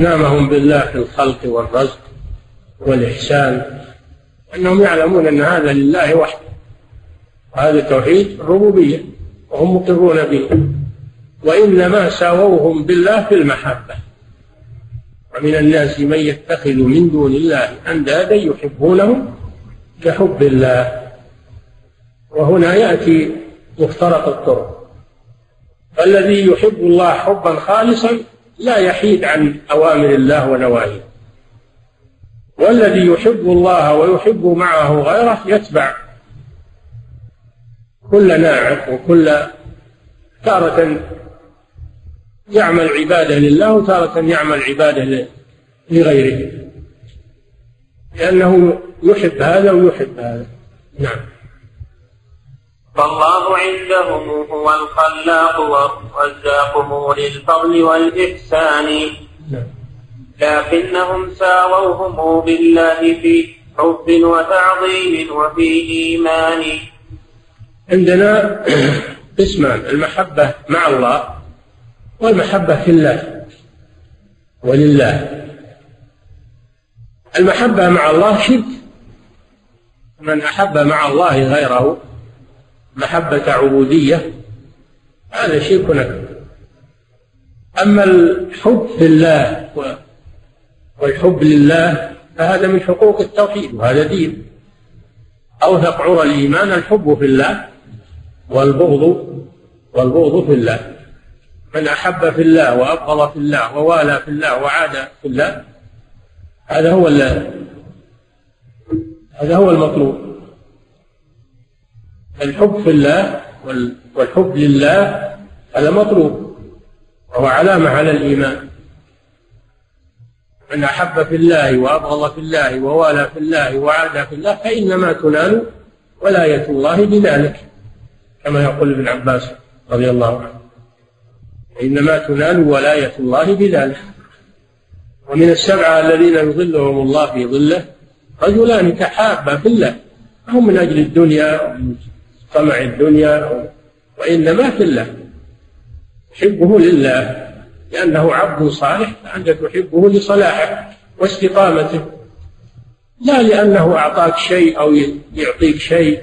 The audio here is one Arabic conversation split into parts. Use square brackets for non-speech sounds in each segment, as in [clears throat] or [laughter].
نامهم بالله في الخلق والرزق والإحسان أنهم يعلمون أن هذا لله وحده هذا توحيد الربوبية وهم مقرون به وإنما ساووهم بالله في المحبة. ومن الناس من يتخذ من دون الله أندادا يحبونهم كحب الله. وهنا يأتي مفترق الطرق. فالذي يحب الله حبا خالصا لا يحيد عن أوامر الله ونواهيه. والذي يحب الله ويحب معه غيره يتبع كل ناعق وكل تارة يعمل عبادة لله وتارة يعمل عبادة لغيره. لأنه يحب هذا ويحب هذا. نعم. فالله عندهم هو الخلاق والرزاق مولي الفضل والإحسان. لكنهم ساووهم بالله في حب وتعظيم وفي إيمان عندنا قسمان المحبة مع الله والمحبة في الله ولله المحبة مع الله شرك من أحب مع الله غيره محبة عبودية هذا شرك أكبر أما الحب في الله والحب لله فهذا من حقوق التوحيد وهذا دين. أوثق عرى الإيمان الحب في الله والبغض والبغض في الله. من أحب في الله وأبغض في الله ووالى في الله وعاد في الله هذا هو هذا هو المطلوب. الحب في الله والحب لله هذا مطلوب وهو علامة على الإيمان. من أحب في الله وأبغض في الله ووالى في الله وعاد في الله فإنما تنال ولاية الله بذلك كما يقول ابن عباس رضي الله عنه. إنما تنال ولاية الله بذلك. ومن السبعة الذين يظلهم الله في ظله رجلان تحابا في الله هم من أجل الدنيا طمع الدنيا وإنما في الله. يحبه لله لأنه عبد صالح فأنت تحبه لصلاحه واستقامته. لا لأنه أعطاك شيء أو يعطيك شيء.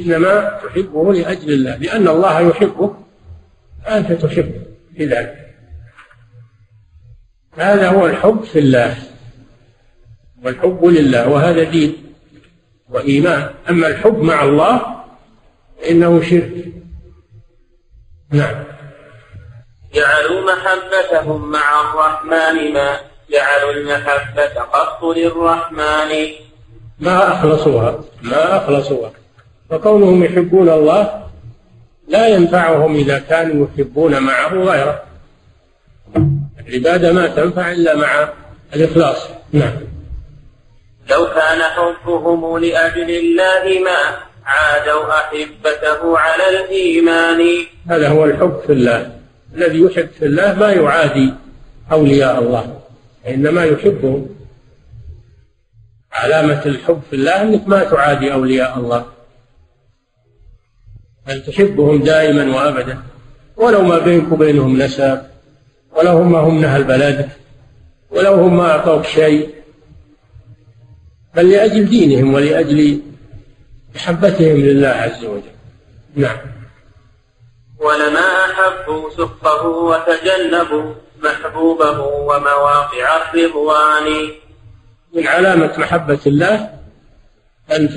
إنما تحبه لأجل الله لأن الله يحبه فأنت تحبه لذلك هذا هو الحب في الله والحب لله وهذا دين. وإيمان. أما الحب مع الله فإنه شرك. نعم. جعلوا محبتهم مع الرحمن ما؟ جعلوا المحبة قط للرحمن. ما أخلصوها. ما أخلصوها. فكونهم يحبون الله لا ينفعهم إذا كانوا يحبون معه غيره. العبادة ما تنفع إلا مع الإخلاص. نعم. لو كان حبهم لأجل الله ما عادوا أحبته على الإيمان. هذا هو الحب في الله. الذي يحب في الله ما يعادي أولياء الله. إنما يحبهم علامة الحب في الله أنك ما تعادي أولياء الله. بل تحبهم دائما وأبدا. ولو ما بينك وبينهم نسب ولو هم هم أهل بلدك ولو هم ما أعطوك شيء. بل لأجل دينهم ولأجل محبتهم لله عز وجل. نعم. ولما أحبوا سخطه وتجنبوا محبوبه ومواقع الرضوان. من علامة محبة الله أن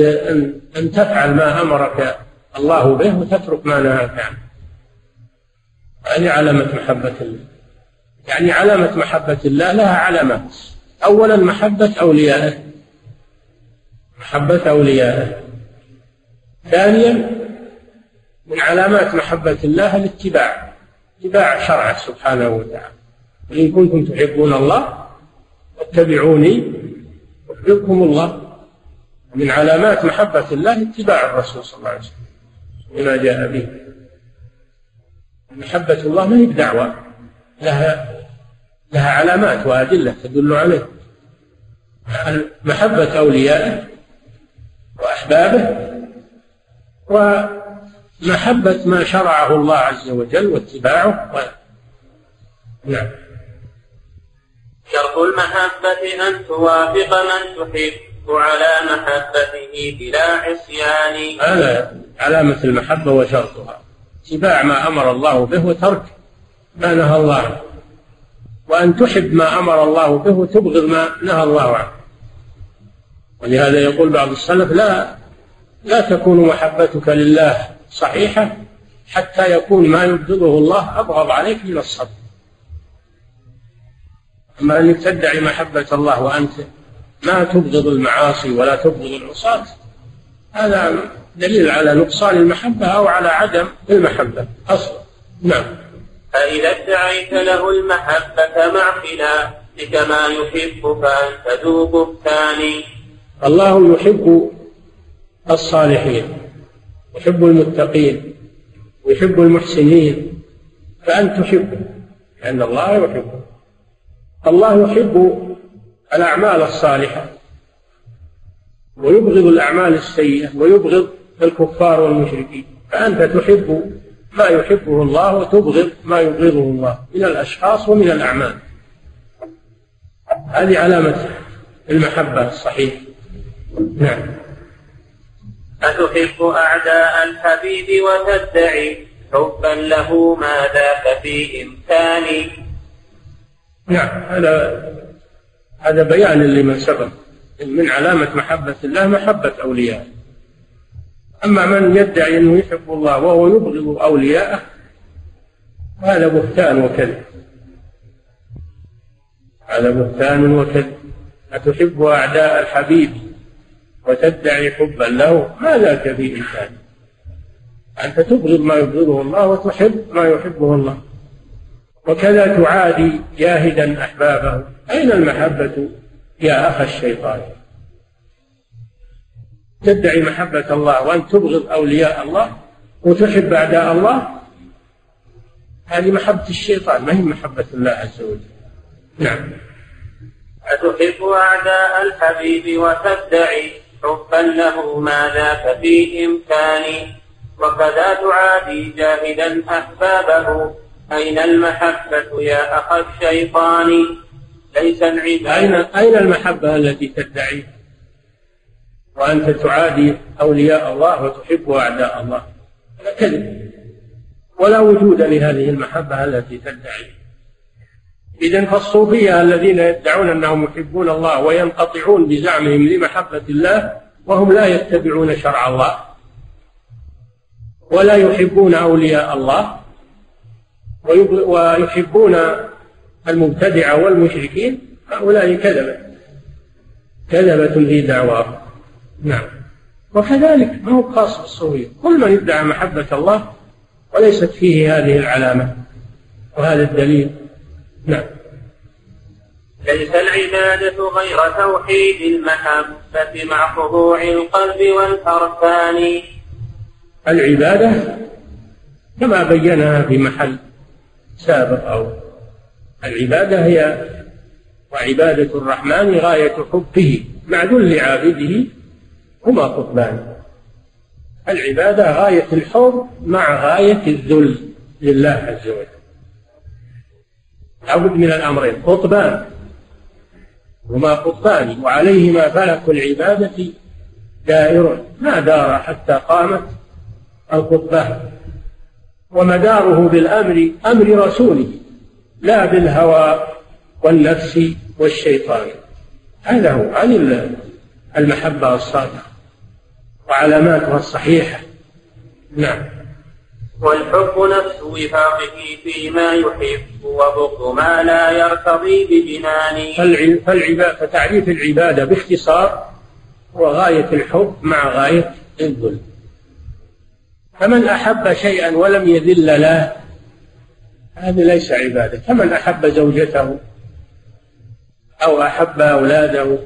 أن تفعل ما أمرك الله به وتترك ما نهاك عنه. هذه علامة محبة الله. يعني علامة محبة الله لها علامات. أولا محبة أوليائه. محبة أوليائه. ثانيا من علامات محبة الله الاتباع. اتباع شرعه سبحانه وتعالى. إن كنتم تحبون الله فاتبعوني يحببكم الله. من علامات محبة الله اتباع الرسول صلى الله عليه وسلم. بما جاء به. محبة الله ما هي بدعوة. لها لها علامات وأدلة تدل عليه. محبة أوليائه وأحبابه ومحبة ما شرعه الله عز وجل واتباعه. و... نعم المحبة أن توافق من تحب على محبته بلا عصيان. هذا علامة المحبة وشرطها. اتباع ما أمر الله به وترك ما نهى الله عنه. وأن تحب ما أمر الله به وتبغض ما نهى الله عنه. ولهذا يقول بعض السلف لا لا تكون محبتك لله صحيحة حتى يكون ما يبغضه الله أبغض عليك من الصبر. أما أنك تدعي محبة الله وأنت ما تبغض المعاصي ولا تبغض العصاة هذا دليل على نقصان المحبة أو على عدم المحبة. أصلا نعم. فإذا ادعيت له المحبة مع خلافك ما يحب فأنت ذو بهتان الله يحب الصالحين يحب المتقين ويحب المحسنين فأنت تحبه لأن الله يحبه. الله يحب الأعمال الصالحة ويبغض الأعمال السيئة ويبغض الكفار والمشركين فأنت تحب ما يحبه الله وتبغض ما يبغضه الله من الأشخاص ومن الأعمال. هذه علامة المحبة الصحيحة. نعم. أتحب أعداء الحبيب وتدعي حبا له ما ذاك في إمكاني. نعم هذا هذا بيان لمن سبق. من علامة محبة الله محبة أوليائه أما من يدعي أنه يحب الله وهو يبغض أولياءه هذا بهتان وكذب. هذا بهتان وكذب. أتحب أعداء الحبيب وتدعي حبا له ما ذاك في إمكانك أنت تبغض ما يبغضه الله وتحب ما يحبه الله. وكذا تعادي جاهدا أحبابه. أين المحبة يا أخ الشيطان؟ تدعي محبة الله وأن تبغض أولياء الله وتحب أعداء الله؟ هذه محبة الشيطان ما هي محبة الله عز وجل؟ نعم. أتحب أعداء الحبيب وتدعي حبا له ما ذاك في إمكاني وكذا تعادي جاهدا أحبابه. أين المحبة يا أخ الشيطان؟ ليس العباد أين أين المحبة التي تدعيها وأنت تعادي أولياء الله وتحب أعداء الله. هذا كذب. ولا وجود لهذه المحبة التي تدعي. إذا فالصوفية الذين يدعون أنهم يحبون الله وينقطعون بزعمهم لمحبة الله وهم لا يتبعون شرع الله ولا يحبون أولياء الله ويحبون المبتدعة والمشركين. هؤلاء كذبة كذبة في دعواهم. نعم. وكذلك ما هو خاص بالصوفية؟ كل من يدعى محبة الله وليست فيه هذه العلامة وهذا الدليل. نعم. ليس العبادة غير توحيد المحبة مع خضوع القلب والأركان. العبادة كما بينها في محل سابق أو العبادة هي وعبادة الرحمن غاية حبه مع ذل عابده هما قطبان. العبادة غاية الحب مع غاية الذل لله عز وجل. لابد من الأمرين قطبان هما قطبان وعليهما فلك العبادة دائر. ما دار حتى قامت القطبان ومداره بالأمر أمر رسوله لا بالهوى والنفس والشيطان. هذا هو هذه المحبة الصادقة وعلاماتها الصحيحة. نعم. والحب نفس وفاقه فيما يحب وبغض ما لا يرتضي بجنانه. فالعبادة فتعريف العبادة باختصار هو غاية الحب مع غاية الذل فمن أحب شيئا ولم يذل له هذا ليس عبادة. كمن أحب زوجته أو أحب أولاده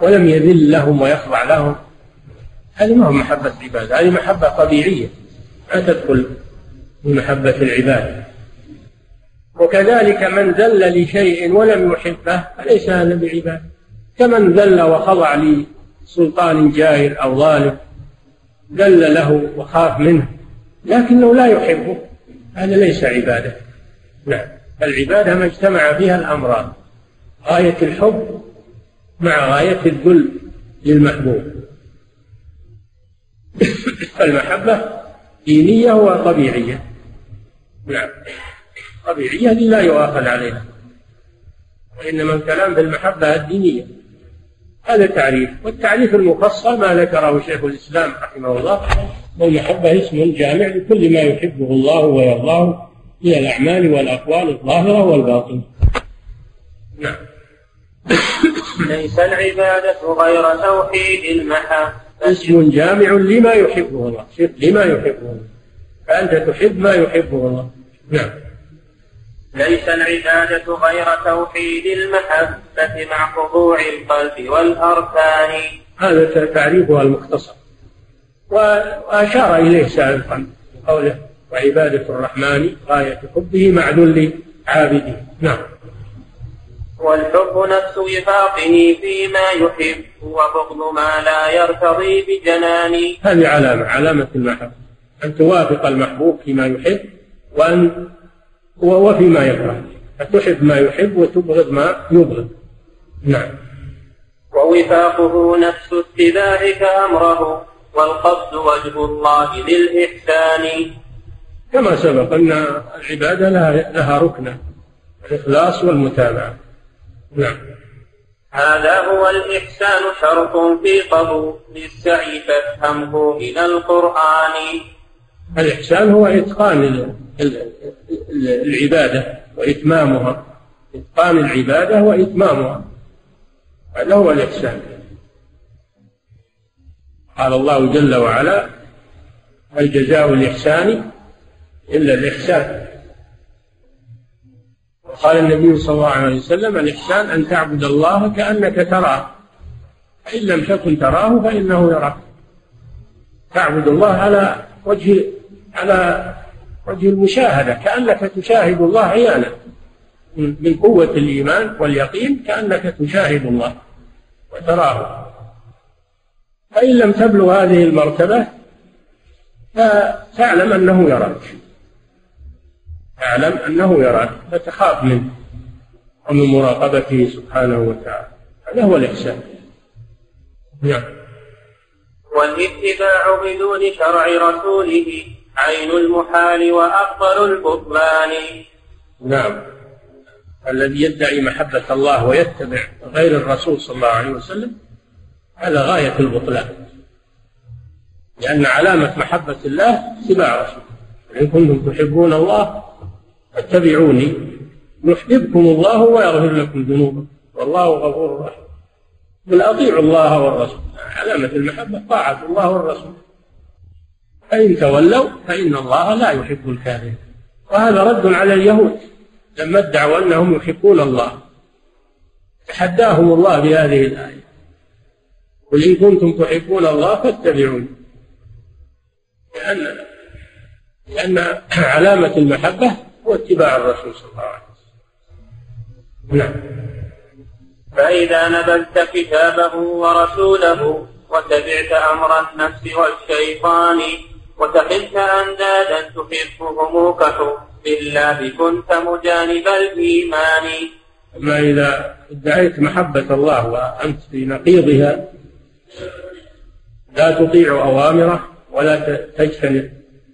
ولم يذل لهم ويخضع لهم هذه ما هو محبة عبادة هذه محبة طبيعية. لا تدخل في محبة العباد. وكذلك من ذل لشيء ولم يحبه فليس هذا بعبادة كمن ذل وخضع لسلطان جائر أو ظالم ذل له وخاف منه لكنه لا يحبه. هذا ليس عبادة. نعم. العبادة ما اجتمع فيها الأمران. غاية الحب مع غاية الذل للمحبوب. [coughs] المحبة دينية وطبيعية. نعم. طبيعية لا يؤاخذ عليها. وإنما الكلام في المحبة الدينية. هذا تعريف. والتعريف المفصل ما ذكره شيخ الإسلام رحمه الله. والمحبة اسم جامع لكل ما يحبه الله ويرضاه من الأعمال والأقوال الظاهرة والباطنة. نعم. ليس العبادة غير توحيد المحبة. اسم جامع لما يحبه الله. لما يحبه الله. فأنت تحب ما يحبه الله. نعم. ليس العبادة غير توحيد المحبة مع خضوع القلب والأركان. هذا تعريفها المختصر. وأشار إليه سابقا قوله وعبادة الرحمن غاية حبه مع ذل عابده نعم. والحب نفس وفاقه فيما يحب وبغض ما لا يرتضي بجنان هذه علامة علامة المحبة أن توافق المحبوب فيما يحب وأن وفيما يكره. فتحب ما يحب وتبغض ما يبغض. نعم. ووفاقه نفس اتباعك أمره والقصد وجه الله للإحسان كما سبق أن العبادة لها, لها ركنا الإخلاص والمتابعة. نعم. هذا هو الإحسان شرط في قبول السعي فافهمه من القرآن. الإحسان هو إتقان العبادة وإتمامها. إتقان العبادة وإتمامها. هذا هو الإحسان. قال الله جل وعلا هل جزاء الإحسان إلا الإحسان. قال النبي صلى الله عليه وسلم الإحسان أن تعبد الله كأنك تراه. فإن لم تكن تراه فإنه يراك. تعبد الله على وجه على وجه المشاهدة كأنك تشاهد الله عيانا. من قوة الإيمان واليقين كأنك تشاهد الله وتراه. فإن لم تبلغ هذه المرتبة فتعلم أنه يراك. تعلم أنه يراك فتخاف منه ومن مراقبته سبحانه وتعالى. هذا هو الإحسان. نعم. والاتباع بدون شرع رسوله عين المحال وأفضل البطلان نعم. الذي يدعي محبة الله ويتبع غير الرسول صلى الله عليه وسلم هذا غاية البطلان. لأن علامة محبة الله اتباع رسوله. إن كنتم تحبون الله فاتبعوني يحببكم الله ويغفر لكم ذنوبكم. والله غفور رحيم. بل أطيعوا الله والرسول. علامة المحبة طاعة الله والرسول. فإن تولوا فإن الله لا يحب الكافرين. وهذا رد على اليهود. لما ادعوا أنهم يحبون الله. تحداهم الله بهذه الآية. قل إن كنتم تحبون الله فاتبعوني. لأن لأن علامة المحبة هو اتباع الرسول صلى الله عليه وسلم. نعم. فإذا نبذت كتابه ورسوله وتبعت أمر النفس والشيطان وتحلت أندادا تحبهم كحب بالله كنت مجانب الإيمان. أما إذا ادعيت محبة الله وأنت في نقيضها لا تطيع أوامره ولا تجتنب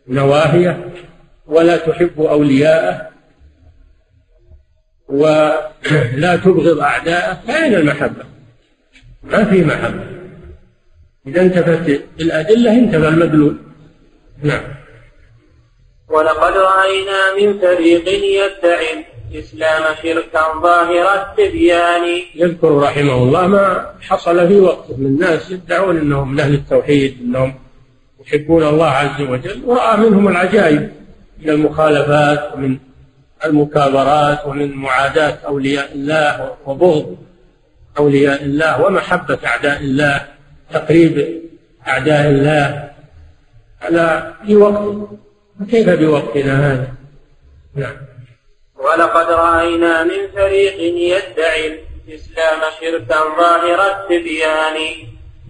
نواهيه. ولا تحب أولياءه ولا تبغض أعداءه فأين المحبة؟ ما في محبة. إذا انتفت الأدلة انتفى المدلول. نعم. ولقد رأينا من فريق يدعي الإسلام شركا ظاهر التبيان. يذكر رحمه الله ما حصل في وقته من ناس يدعون أنهم من أهل التوحيد أنهم يحبون الله عز وجل ورأى منهم العجائب. من المخالفات ومن المكابرات ومن معاداة أولياء الله وبغض أولياء الله ومحبة أعداء الله تقريب أعداء الله. هذا في وقت؟ كيف بوقتنا هذا؟ نعم. ولقد رأينا من فريق يدعي الإسلام شركا ظاهر التبيان.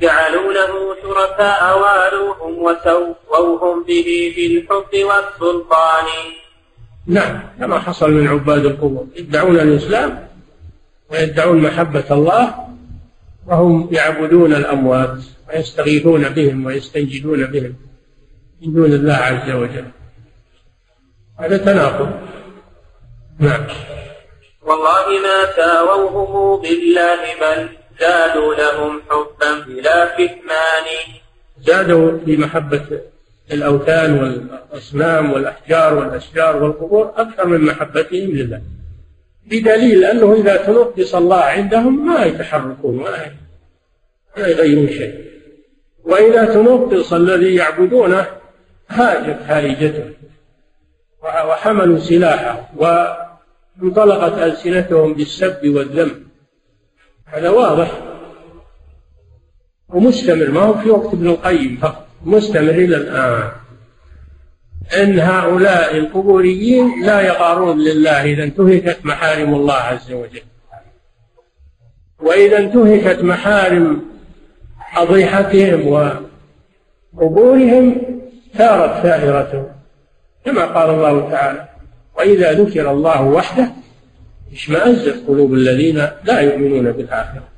جعلوا له شركاء والوهم وسووهم به بالحب والسلطان. نعم كما حصل من عباد القبور يدعون الإسلام ويدعون محبة الله وهم يعبدون الأموات ويستغيثون بهم ويستنجدون بهم من دون الله عز وجل. هذا تناقض. نعم. والله ما ساووه بالله بل زادوا لهم حبا بلا كتمان. زادوا في محبة الأوثان والأصنام والأحجار والأشجار والقبور أكثر من محبتهم لله. بدليل أنه إذا تنقص الله عندهم ما يتحركون ولا يغيرون شيء. وإذا تنقص الذي يعبدونه هاجت هائجته وحملوا سلاحه وانطلقت ألسنتهم بالسب والذم. هذا واضح. ومستمر ما هو في وقت ابن القيم فقط مستمر إلى الآن. أن هؤلاء القبوريين لا يقارون لله إذا انتهكت محارم الله عز وجل. وإذا انتهكت محارم أضيحتهم وقبورهم ثارت ثائرتهم كما قال الله تعالى وإذا ذكر الله وحده اشمأزت قلوب الذين لا يؤمنون بالآخرة.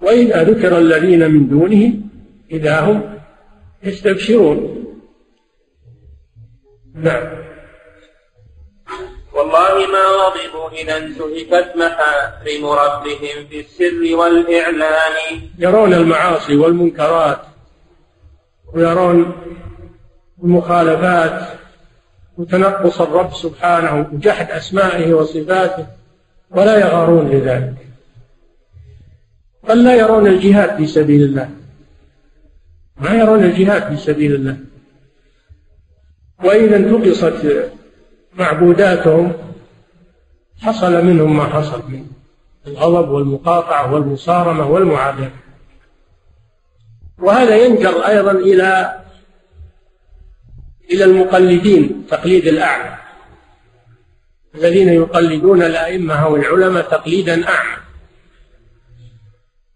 وإذا ذكر الذين من دونه إذا هم يستبشرون. نعم. والله ما غضبوا إذا انتهكت محارم ربهم في السر والإعلان. يرون المعاصي والمنكرات ويرون المخالفات وتنقص الرب سبحانه وجحد أسمائه وصفاته. ولا يغارون لذلك بل لا يرون الجهاد في سبيل الله. ما يرون الجهاد في سبيل الله. وإذا انتقصت معبوداتهم حصل منهم ما حصل من الغضب والمقاطعة والمصارمة والمعاداة وهذا ينجر أيضا إلى إلى المقلدين تقليد الأعمى. الذين يقلدون الأئمة أو العلماء تقليدا أعمى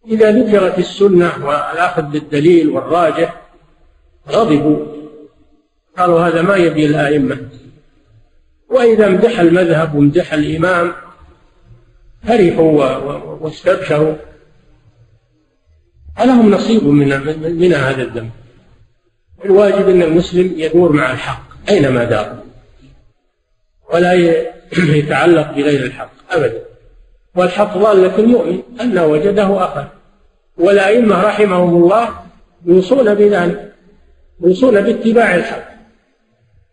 إذا ذكرت السنة والأخذ بالدليل والراجح غضبوا. قالوا هذا ما يبي الأئمة. وإذا امدح المذهب وامدح الإمام فرحوا واستبشروا. ألهم نصيب من من هذا الذنب الواجب أن المسلم يدور مع الحق أينما دار. ولا يتعلق بغير الحق أبدا. والحق ضالة المؤمن أن وجده أخذ والأئمة رحمهم الله يوصون بذلك يوصون باتباع الحق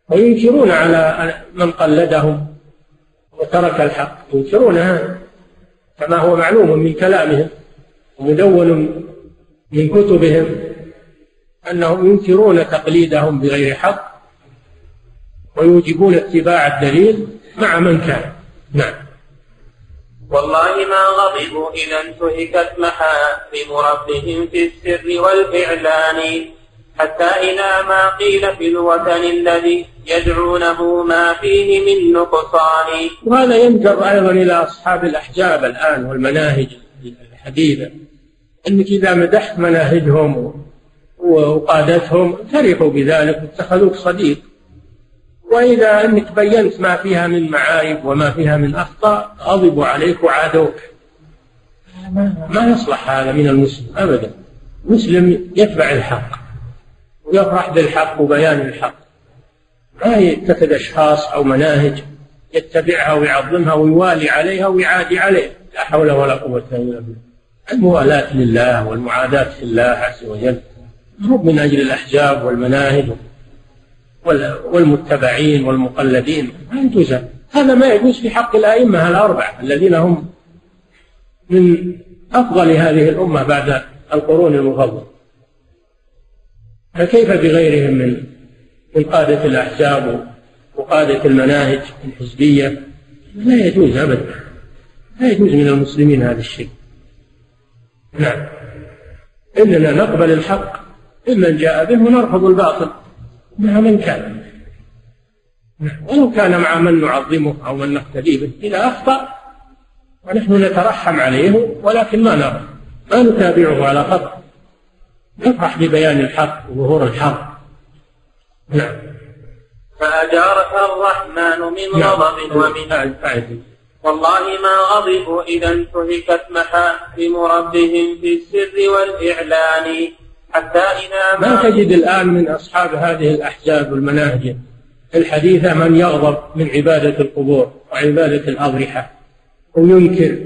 وينكرون على من قلدهم وترك الحق ينكرون هذا. كما هو معلوم من كلامهم ومدون من كتبهم أنهم ينكرون تقليدهم بغير حق ويوجبون اتباع الدليل. مع من كان. نعم. والله ما غضبوا إذا انتهكت محارم ربهم في السر والإعلان. حتى إلى ما قيل في الوثن الذي يدعونه ما فيه من نقصان. وهذا ينجر أيضا إلى أصحاب الأحجاب الآن والمناهج الحديثة. أنك إذا مدحت مناهجهم وقادتهم فرحوا بذلك واتخذوك صديق. وإذا أنك بينت ما فيها من معايب وما فيها من أخطاء غضبوا عليك وعادوك. ما يصلح هذا من المسلم أبدا. مسلم يتبع الحق ويفرح بالحق وبيان الحق. ما يتخذ أشخاص أو مناهج يتبعها ويعظمها ويوالي عليها ويعادي عليها لا حول ولا قوة إلا بالله. الموالاة لله والمعاداة في الله عز وجل مو من أجل الأحزاب والمناهج. والمتبعين والمقلدين. ما يجوز هذا ما يجوز في حق الأئمة الأربعة الذين هم من أفضل هذه الأمة بعد القرون المفضلة. فكيف بغيرهم من من قادة الأحزاب وقادة المناهج الحزبية؟ لا يجوز أبدا. لا يجوز من المسلمين هذا الشيء. نعم. إننا نقبل الحق. ممن جاء به ونرفض الباطل. مع من كان. ولو كان مع من نعظمه أو من نقتدي به إذا أخطأ ونحن نترحم عليه ولكن ما نرى. ما نتابعه على خطأ. نفرح ببيان الحق وظهور الحق. نعم. فأجارك الرحمن من نعم. غضب ومن والله ما غضبوا إذا انتهكت محارم ربهم في السر والإعلان. حتى إذا ما, تجد الآن من أصحاب هذه الأحزاب والمناهج الحديثة من يغضب من عبادة القبور وعبادة الأضرحة وينكر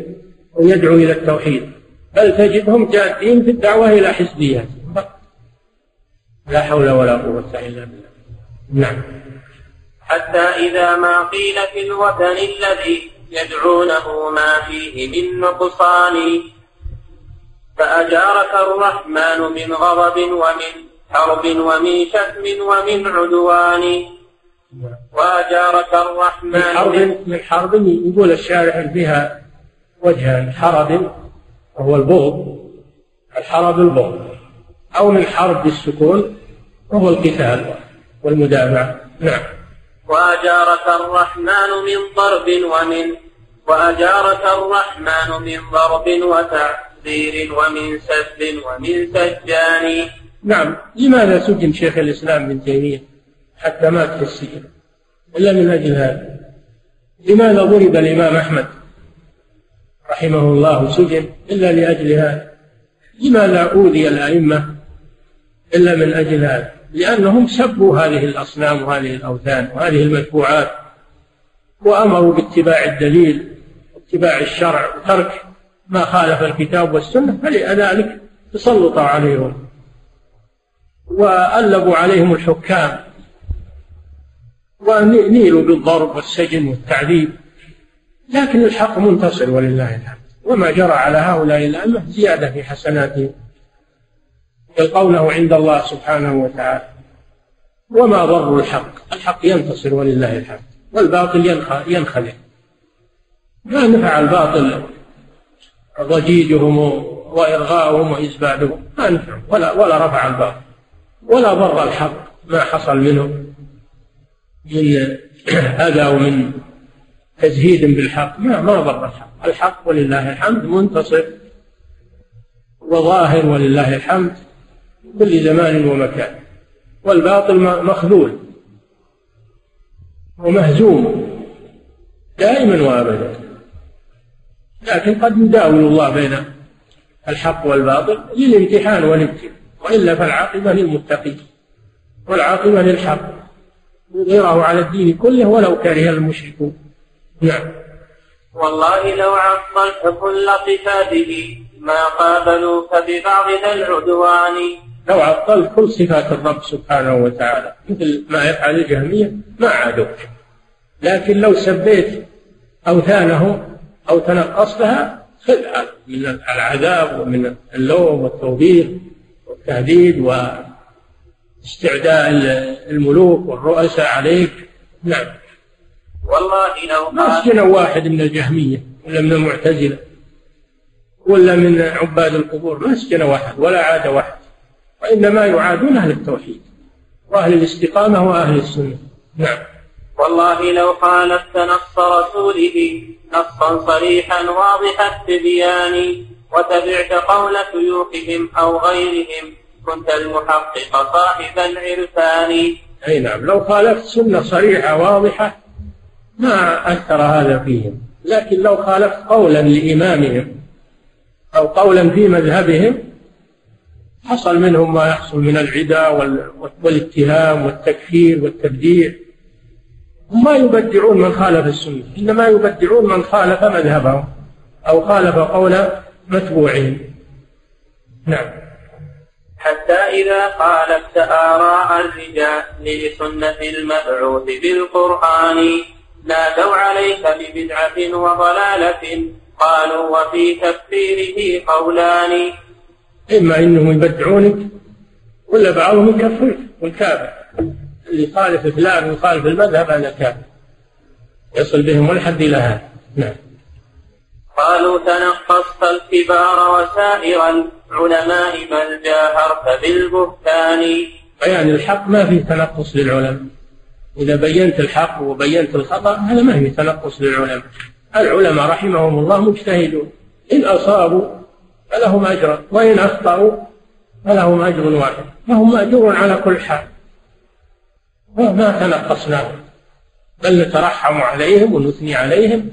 ويدعو إلى التوحيد. بل تجدهم جادين في الدعوة إلى حزبياتهم لا حول ولا قوة إلا بالله. نعم. حتى إذا ما قيل في الوثن الذي يدعونه ما فيه من نقصان فأجارك الرحمن من غضب ومن حرب ومن شتم ومن عدوان. وأجارك الرحمن من حرب من حرب يقول الشارع فيها وجهان حرب وهو البغض. الحرب البغض. أو من حرب بالسكون وهو القتال والمدافع. نعم. وأجارك الرحمن من ضرب ومن وأجارك الرحمن من ضرب وتعذير ومن سب ومن سجان. نعم لماذا سجن شيخ الإسلام ابن تيمية؟ حتى مات في السجن. إلا من أجل هذا؟ لماذا ضرب الإمام أحمد؟ رحمه الله سجن إلا لأجل هذا. لماذا أوذي الأئمة إلا من أجل هذا؟ لأنهم سبوا هذه الأصنام وهذه الأوثان وهذه المتبوعات وأمروا باتباع الدليل واتباع الشرع وترك ما خالف الكتاب والسنة فلذلك تسلط عليهم وألبوا عليهم الحكام ونيلوا بالضرب والسجن والتعذيب. لكن الحق منتصر ولله الحمد. وما جرى على هؤلاء الأئمة زيادة في حسناتهم يلقونه عند الله سبحانه وتعالى وما ضر الحق؟ الحق ينتصر ولله الحمد والباطل ينخلع. ما نفع الباطل ضجيجهم وإرغاؤهم وإزبادهم. ما نفع ولا ولا رفع الباطل. ولا ضر الحق. ما حصل منه من [clears throat] أذى ومن تزهيد بالحق. ما ما ضر الحق. الحق ولله الحمد منتصر. وظاهر ولله الحمد كل زمان ومكان. والباطل مخذول. ومهزوم. دائما وأبدا. لكن قد يداول الله بين الحق والباطل للامتحان والابتلاء وإلا فالعاقبة للمتقين والعاقبة للحق. يظهره على الدين كله ولو كره المشركون. نعم. والله لو عطلت كل صفاته ما قابلوك ببعض ذا العدوان. لو عطلت كل صفات الرب سبحانه وتعالى مثل ما يفعل الجهمية ما عادوك لكن لو سبيت أوثانه أو تنقصتها خذ من العذاب ومن اللوم والتوبيخ والتهديد واستعداء الملوك والرؤساء عليك. نعم. والله لو ما سجنوا واحد من الجهمية ولا من المعتزلة ولا من عباد القبور ما سجن واحد ولا عاد واحد. وإنما يعادون أهل التوحيد وأهل الاستقامة وأهل السنة. نعم. والله لو خالفت نص رسوله نصا صريحا واضح التبيان وتبعت قول شيوخهم أو غيرهم كنت المحقق صاحب العرفان. أي نعم لو خالفت سنة صريحة واضحة ما أثر هذا فيهم. لكن لو خالفت قولا لإمامهم أو قولا في مذهبهم حصل منهم ما يحصل من العدا والاتهام والتكفير والتبديع. ما يبدعون من خالف السنة إنما يبدعون من خالف مذهبهم أو خالف قول متبوعهم نعم. حتى إذا خالفت آراء الرجال لسنة المبعوث بالقرآن نادوا عليك ببدعة وضلالة قالوا وفي تكفيره قولان. إما أنهم يبدعونك ولا بعضهم يكفرك والكافر. يخالف فلان ويخالف المذهب هذا كافر. يصل بهم الحد إلى هذا. نعم. قالوا تنقصت الكبار وسائر العلماء بل جاهرت بالبهتان. بيان الحق ما فيه تنقص للعلماء. إذا بينت الحق وبينت الخطأ هذا ما فيه تنقص للعلماء. العلماء رحمهم الله مجتهدون. إن أصابوا فلهم أجر. وإن أخطأوا فلهم أجر واحد. فهم مأجور على كل حال. ما تنقصناهم بل نترحم عليهم ونثني عليهم.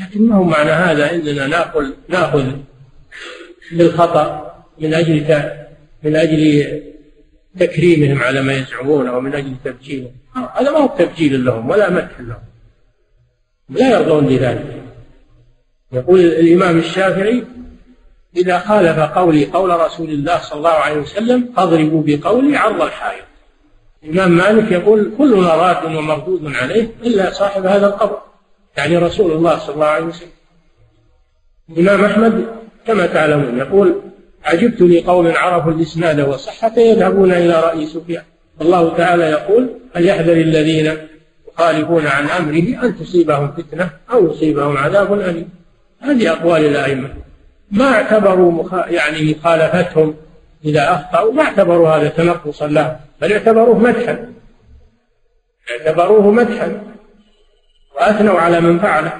لكن ما هو معنى هذا إننا ناخذ نأخذ بالخطأ من أجل من أجل تكريمهم على ما يزعمون أو من أجل تبجيلهم. هذا ما هو تبجيل لهم ولا مدح لهم. لا يرضون بذلك. يقول الإمام الشافعي إذا خالف قولي قول رسول الله صلى الله عليه وسلم فاضربوا بقولي عرض الحائط. الامام مالك يقول كلنا راد ومردود عليه إلا صاحب هذا القبر يعني رسول الله صلى الله عليه وسلم. الامام أحمد كما تعلمون يقول عجبت لقوم عرفوا الإسناد وصحته يذهبون إلى رأي سفيان. الله تعالى يقول فليحذر الذين يخالفون عن أمره أن تصيبهم فتنة أو يصيبهم عذاب أليم. هذه أقوال الأئمة. ما اعتبروا مخ... يعني مخالفتهم إذا أخطأوا ما اعتبروا هذا تنقصا له بل اعتبروه مدحا. اعتبروه مدحا. وأثنوا على من فعله.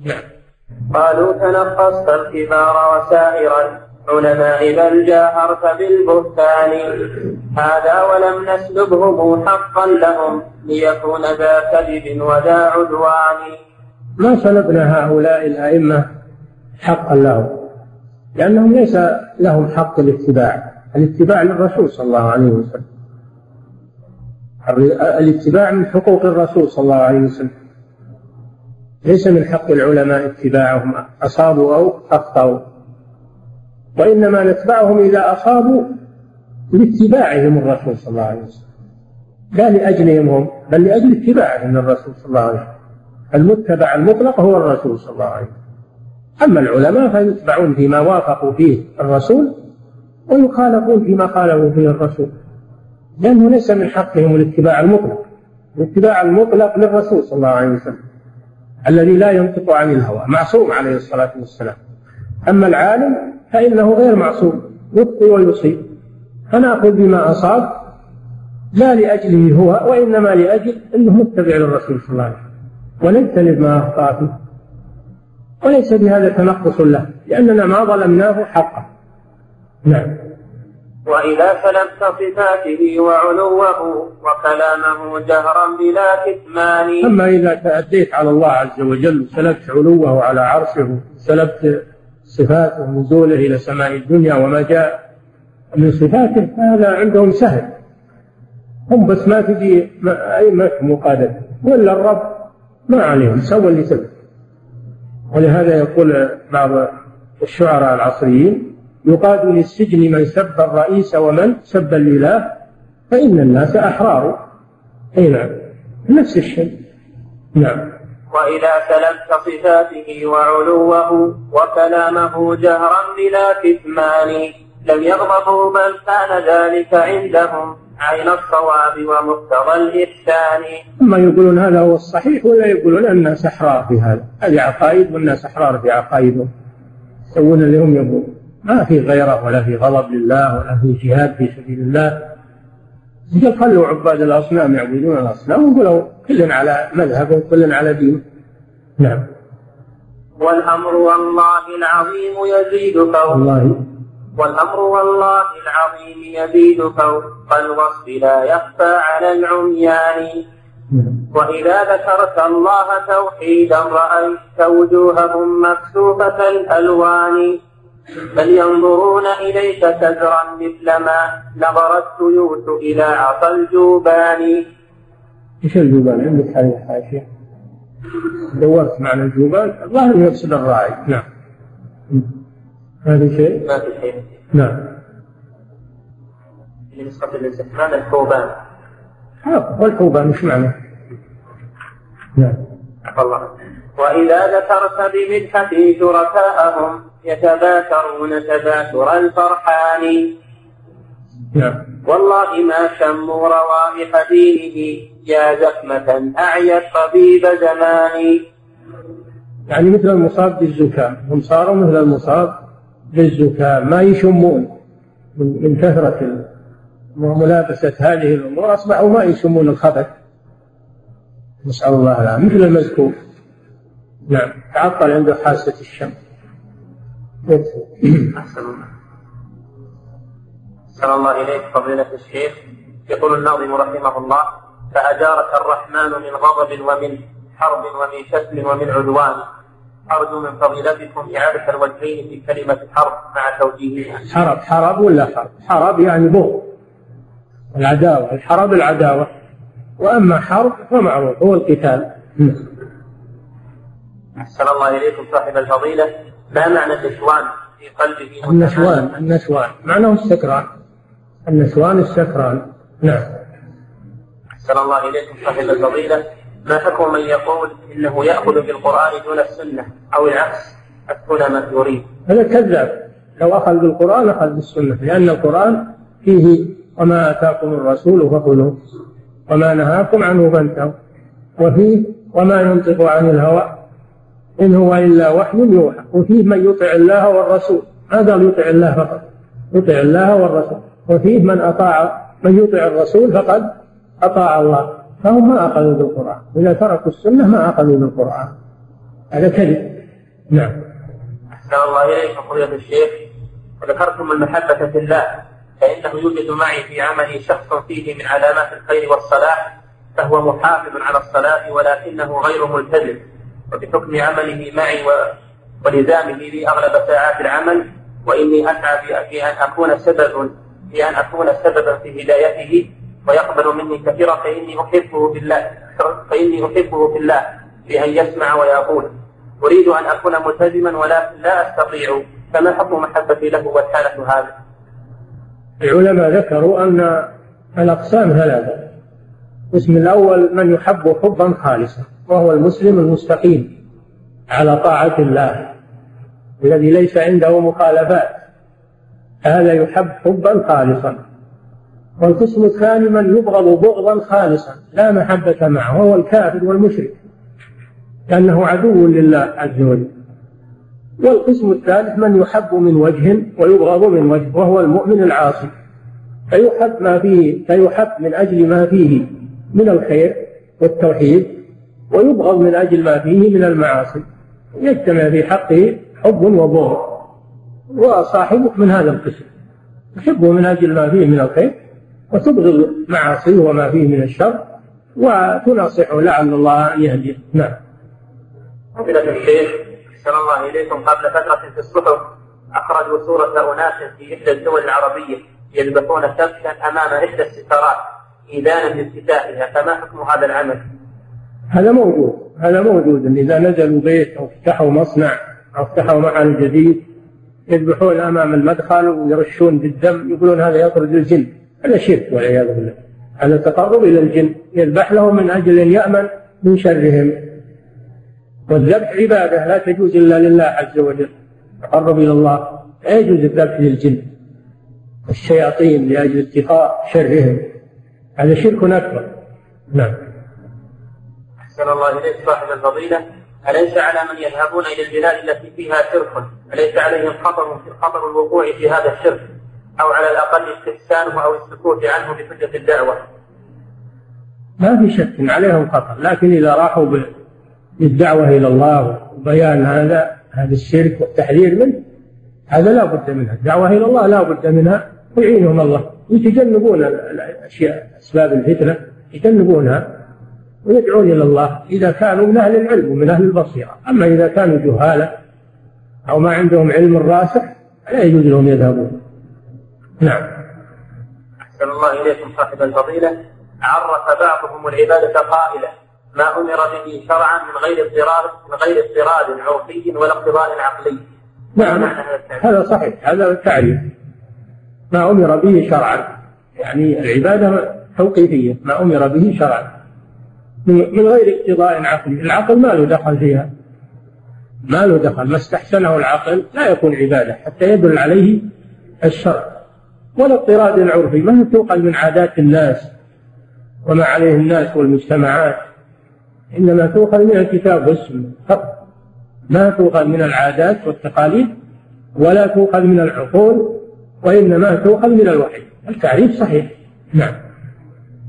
نعم. قالوا تنقصت الكبار وسائرا علماء بل جاهرت بالبهتان. هذا ولم نسلبهم حقا لهم ليكون ذا كذب وذا عدوان. ما سلبنا هؤلاء الأئمة حقا لهم؟ لأنهم ليس لهم حق الاتباع. الاتباع للرسول صلى الله عليه وسلم. الاتباع من حقوق الرسول صلى الله عليه وسلم. ليس من حق العلماء اتباعهم أصابوا أو أخطأوا. وإنما نتبعهم إذا أصابوا لاتباعهم الرسول صلى الله عليه وسلم. لا لأجلهم هم بل لأجل اتباعهم للرسول صلى الله عليه وسلم. المتبع المطلق هو الرسول صلى الله عليه وسلم. أما العلماء فيتبعون فيما وافقوا فيه الرسول ويخالفون فيما خالفوا فيه الرسول. لأنه ليس من حقهم الاتباع المطلق. الاتباع المطلق للرسول صلى الله عليه وسلم الذي لا ينطق عن الهوى معصوم عليه الصلاة والسلام. أما العالم فإنه غير معصوم يخطئ ويصيب. فنأخذ بما أصاب لا لأجله هو وإنما لأجل أنه متبع للرسول صلى الله عليه وسلم. ونجتنب ما أخطأ فيه. وليس بهذا تنقص له لأننا ما ظلمناه حقه نعم. وإذا سلبت صفاته وعلوه وكلامه جهرا بلا كتمان. أما إذا تأديت على الله عز وجل وسلبت علوه على عرشه سلبت صفاته ونزوله إلى سماء الدنيا وما جاء من صفاته فهذا عندهم سهل. هم بس ما تجي أئمة مقادة ولا الرب ما عليهم سوى اللي سوى. ولهذا يقول بعض الشعراء العصريين يقاد للسجن من سب الرئيس ومن سب الإله فإن الناس أحرار. أي نعم. نفس الشيء. نعم. وإذا سلبت صفاته وعلوه وكلامه جهرا بلا كتمان لم يغضبوا بل كان ذلك عندهم عين الصواب ومقتضى الإحسان. أما يقولون هذا هو الصحيح ولا يقولون الناس أحرار في هذا؟ هذه عقائد والناس أحرار في عقائدهم. يسوون اللي هم يبغون ما في غيره ولا في غضب لله ولا في جهاد في سبيل الله. قال خلوا عباد الأصنام يعبدون الأصنام وقولوا كل على مذهب وكل على دين نعم. والأمر والله العظيم يزيد فوق. والله. والأمر والله العظيم يزيد فوق. الوصف لا يخفى على العميان. نعم. وإذا ذكرت الله توحيدا رأيت وجوههم مكسوفة الألوان. بل ينظرون إليك كزرا مثل ما نظر السيوف إلى عصا الجوبان. إيش الجوبان؟ عندك هذه الحاشية دورت معنى الجوبان؟ الظاهر يقصد الراعي نعم. هذا شيء؟ ما في شيء. نعم. نسخة الاستثناء الحوبان. والحوبان إيش معنى؟ نعم. الله وإذا ذكرت بمدحة شركاءهم يتباشرون تباشر الفرحان. نعم. والله ما شموا روائح دينه يا زكمة أعيت طبيب زماني. يعني مثل المصاب بالزكام هم صاروا مثل المصاب بالزكام ما يشمون. من كثرة ملابسة هذه الأمور أصبحوا ما يشمون الخبث نسأل الله العافية. مثل المذكور نعم. تعطل عنده حاسة الشم. أحسن الله. أحسن الله إليك فضيلة الشيخ. يقول الناظم رحمه الله فأجارك الرحمن من غضب ومن حرب ومن شتم ومن عدوان. أرجو من فضيلتكم إعادة الوجهين في كلمة حرب مع توجيهها. حرب حرب ولا حرب؟ حرب يعني بغض. العداوة الحرب العداوة. وأما حرب فمعروف هو القتال. أحسن الله إليكم صاحب الفضيلة. ما معنى النسوان في قلبه النسوان النسوان. معناه السكران. النسوان السكران. نعم. أحسن الله إليكم صاحب الفضيلة. ما حكم من يقول إنه يأخذ بالقرآن دون السنة أو العكس؟ أكون ما يريد. هذا كذاب. لو أخذ بالقرآن أخذ بالسنة. لأن القرآن فيه وما آتاكم الرسول فخذوه وما نهاكم عنه فانتهوا. وفيه وما ينطق عن الهوى إن هو إلا وحي يوحى. وفيه من يطع الله والرسول. ما يطع الله فقط. يطع الله والرسول. وفيه من أطاع من يطع الرسول فقد أطاع الله. فهم ما أخذوا بالقرآن. إذا تركوا السنة ما أخذوا بالقرآن. هذا كذب. نعم. أحسن الله إليكم فضيلة الشيخ. وذكرتم المحبة في الله فإنه يوجد معي في عملي شخص فيه من علامات الخير والصلاح فهو محافظ على الصلاة ولكنه غير ملتزم. وبحكم عمله معي ولزامه لي أغلب ساعات العمل وإني أسعى في أن أكون سبب في أن أكون سببا في هدايته ويقبل مني كثيرا فإني أحبه بالله فإني أحبه في الله بأن يسمع ويقول. أريد أن أكون ملتزما ولكن لا أستطيع. فما حكم محبتي له والحالة هذه؟ العلماء ذكروا أن الأقسام ثلاثة. القسم الأول من يحب حبا خالصا. وهو المسلم المستقيم على طاعة الله الذي ليس عنده مخالفات. هذا يحب حبا خالصا والقسم الثاني من يبغض بغضا خالصا لا محبة معه وهو الكافر والمشرك لأنه عدو لله عز وجل. والقسم الثالث من يحب من وجه ويبغض من وجه وهو المؤمن العاصي. فيحب ما فيه فيحب من أجل ما فيه من الخير والتوحيد ويبغض من أجل ما فيه من المعاصي. يجتمع في حقه حب وبغض. وصاحبك من هذا القسم. تحبه من أجل ما فيه من الخير وتبغض معاصيه وما فيه من الشر وتناصحه لعل الله أن يهديه. نعم. فضيلة الشيخ أحسن الله إليكم. قبل فترة في الصحف أخرجوا صورة أناس في إحدى الدول العربية يذبحون كبشا أمام إحدى الستارات إيذانا بافتتاحها فما حكم هذا العمل؟ هذا موجود هذا موجود. إذا نزلوا بيت أو فتحوا مصنع أو فتحوا محل جديد يذبحون أمام المدخل ويرشون بالدم يقولون هذا يطرد الجن. هذا شرك والعياذ بالله. هذا تقرب إلى الجن. يذبح لهم من أجل أن يأمن من شرهم. والذبح عبادة لا تجوز إلا لله عز وجل. تقرب إلى الله. لا يجوز الذبح للجن. والشياطين لأجل اتقاء شرهم. هذا شرك أكبر. نعم. أحسن الله إليك صاحب الفضيلة أليس على من يذهبون إلى البلاد التي فيها شرك؟ أليس عليهم خطر خطر الوقوع في هذا الشرك؟ أو على الأقل استحسانه أو السكوت عنه بحجة الدعوة؟ ما في شك عليهم خطر لكن إذا راحوا بالدعوة إلى الله وبيان هذا هذا الشرك والتحذير منه هذا لا بد منها الدعوة إلى الله لا بد منها ويعينهم الله. يتجنبون الأشياء أسباب الفتنة يتجنبونها. ويدعون إلى الله إذا كانوا من أهل العلم ومن أهل البصيرة. أما إذا كانوا جهالة أو ما عندهم علم راسخ لا يجوز لهم يذهبون. نعم. أحسن الله إليكم صاحب الفضيلة. عرف بعضهم العبادة قائلة ما أمر به شرعا من غير اضطرار من غير اضطراد عرفي ولا اقتضاء عقلي. نعم. هذا صحيح. هذا التعريف. ما أمر به شرعا. يعني العبادة توقيفية. ما أمر به شرعا. من غير اقتضاء عقلي العقل ما له دخل فيها. ما له دخل. ما استحسنه العقل لا يكون عبادة حتى يدل عليه الشرع. ولا اضطراد عرفي ما تؤخذ من عادات الناس وما عليه الناس والمجتمعات؟ إنما تؤخذ من الكتاب والسنة فقط. ما تؤخذ من العادات والتقاليد ولا تؤخذ من العقول وإنما تؤخذ من الوحي. التعريف صحيح. نعم.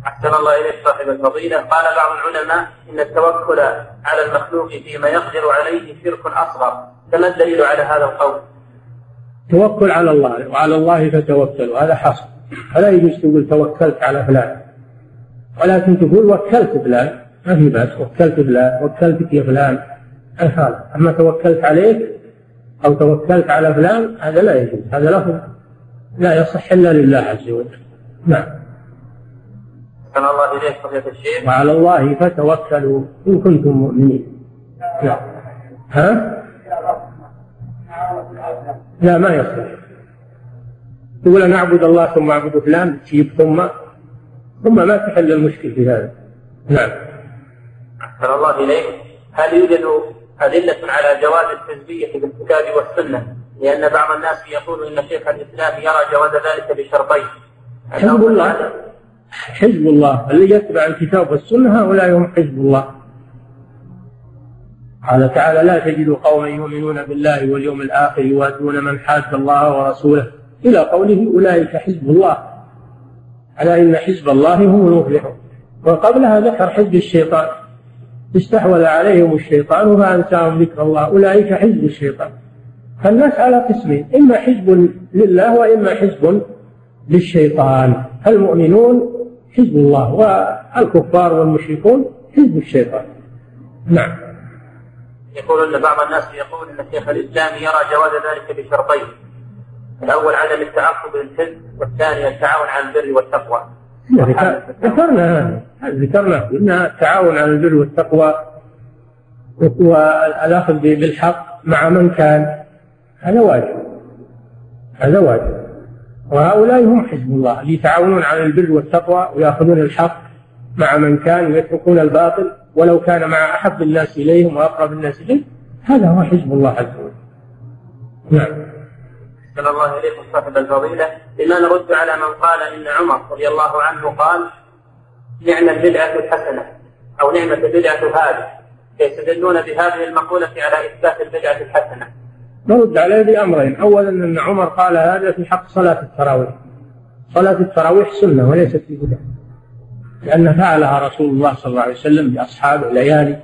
أحسن الله إليك صاحب الفضيلة. قال بعض العلماء إن التوكل على المخلوق فيما يقدر عليه شرك أصغر. فما الدليل على هذا القول؟ توكل على الله وعلى الله فتوكلوا هذا حصر. فلا يجوز تقول توكلت على فلان. ولكن تقول وكلت فلان ما في بأس. وكلت فلان وكلتك يا فلان. الحال أما توكلت عليك أو توكلت على فلان هذا لا يجوز. هذا لفظ لا يصح إلا لله عز وجل. نعم. أحسن الله إليك فضيلة الشيخ. وعلى الله فتوكلوا إن كنتم مؤمنين. نعم ها؟ لا ما يصح تقول أنا أعبد الله ثم أعبد فلان تجيب ثم. ثم ما تحل المشكل في هذا. نعم. أحسن الله إليك. هل يوجد أدلة على جواز التزكية بالكتاب والسنة؟ لأن بعض الناس يقول إن شيخ الإسلام يرى جواز ذلك بشرطين. حزب الله حزب الله. اللي يتبع الكتاب والسنة هؤلاء هم حزب الله. قال تعالى لا تجد قوما يؤمنون بالله واليوم الآخر يوادون من حاد الله ورسوله. إلى قوله أولئك حزب الله. على إن حزب الله هم المفلحون. وقبلها ذكر حزب الشيطان. استحوذ عليهم الشيطان فأنساهم ذكر الله. أولئك حزب الشيطان. فالناس على قسمين. إما حزب لله وإما حزب للشيطان. المؤمنون حزب الله والكفار والمشركون حزب الشيطان. نعم. يقول أن بعض الناس يقول أن شيخ الإسلام يرى جواز ذلك بشرطين. الأول عدم التعصب للحزب والثاني التعاون على البر والتقوى. ذكرنا ذكرنا ان التعاون على البر والتقوى والأخذ بالحق مع من كان. هذا واجب. هذا واجب. وهؤلاء هم حزب الله اللي يتعاونون على البر والتقوى ويأخذون الحق مع من كان ويتركون الباطل ولو كان مع أحب الناس إليهم وأقرب الناس إليه. هذا هو حزب الله عز وجل. نعم. صلى الله إليكم صاحب الفضيلة. بما نرد على من قال إن عمر رضي الله عنه قال نعم البدعة الحسنة أو نعمة البدعة هذه. يستدلون بهذه المقولة على إثبات البدعة الحسنة. نرد عليه بأمرين. أولا أن عمر قال هذا في حق صلاة التراويح. صلاة التراويح سنة وليست بدعة. لأن فعلها رسول الله صلى الله عليه وسلم بأصحابه ليالي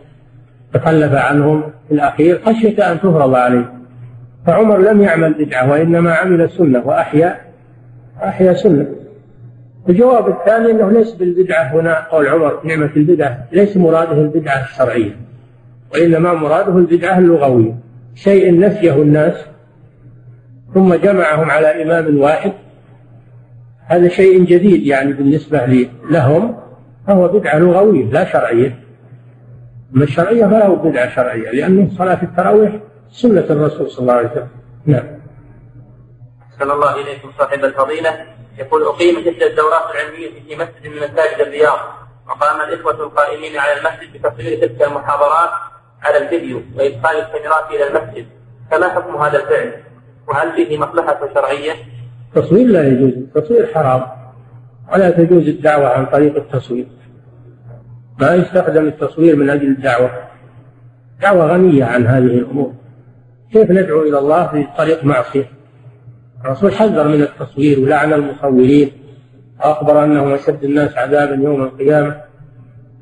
تخلف عنهم في الأخير خشية أن تفرض عليه. فعمر لم يعمل بدعة وإنما عمل سنة وأحيا أحيا سنة. الجواب الثاني أنه ليس بالبدعة هنا قول عمر نعمة البدعة ليس مراده البدعة الشرعية وإنما مراده البدعة اللغوية. شيء نسيه الناس ثم جمعهم على إمام واحد. هذا شيء جديد يعني بالنسبة لهم. فهو بدعة لغوية لا شرعية. أما الشرعية فله بدعة شرعية لأنه صلاة التراويح سنة الرسول صلى الله عليه وسلم. نعم. أحسن الله إليكم صاحب الفضيلة. يقول أقيمت إحدى الدورات العلمية في مسجد من مساجد الرياض. وقام الإخوة القائمين على المسجد بتصوير تلك المحاضرات على الفيديو وإدخال الكاميرات إلى المسجد فما حكم هذا الفعل؟ وهل فيه مصلحة شرعية؟ التصوير لا يجوز التصوير حرام ولا تجوز الدعوة عن طريق التصوير. ما يستخدم التصوير من أجل الدعوة. دعوة غنية عن هذه الأمور. كيف ندعو إلى الله في طريق معصية؟ الرسول حذر من التصوير ولعن المصورين وأخبر أنهم أشد الناس عذابا يوم القيامة.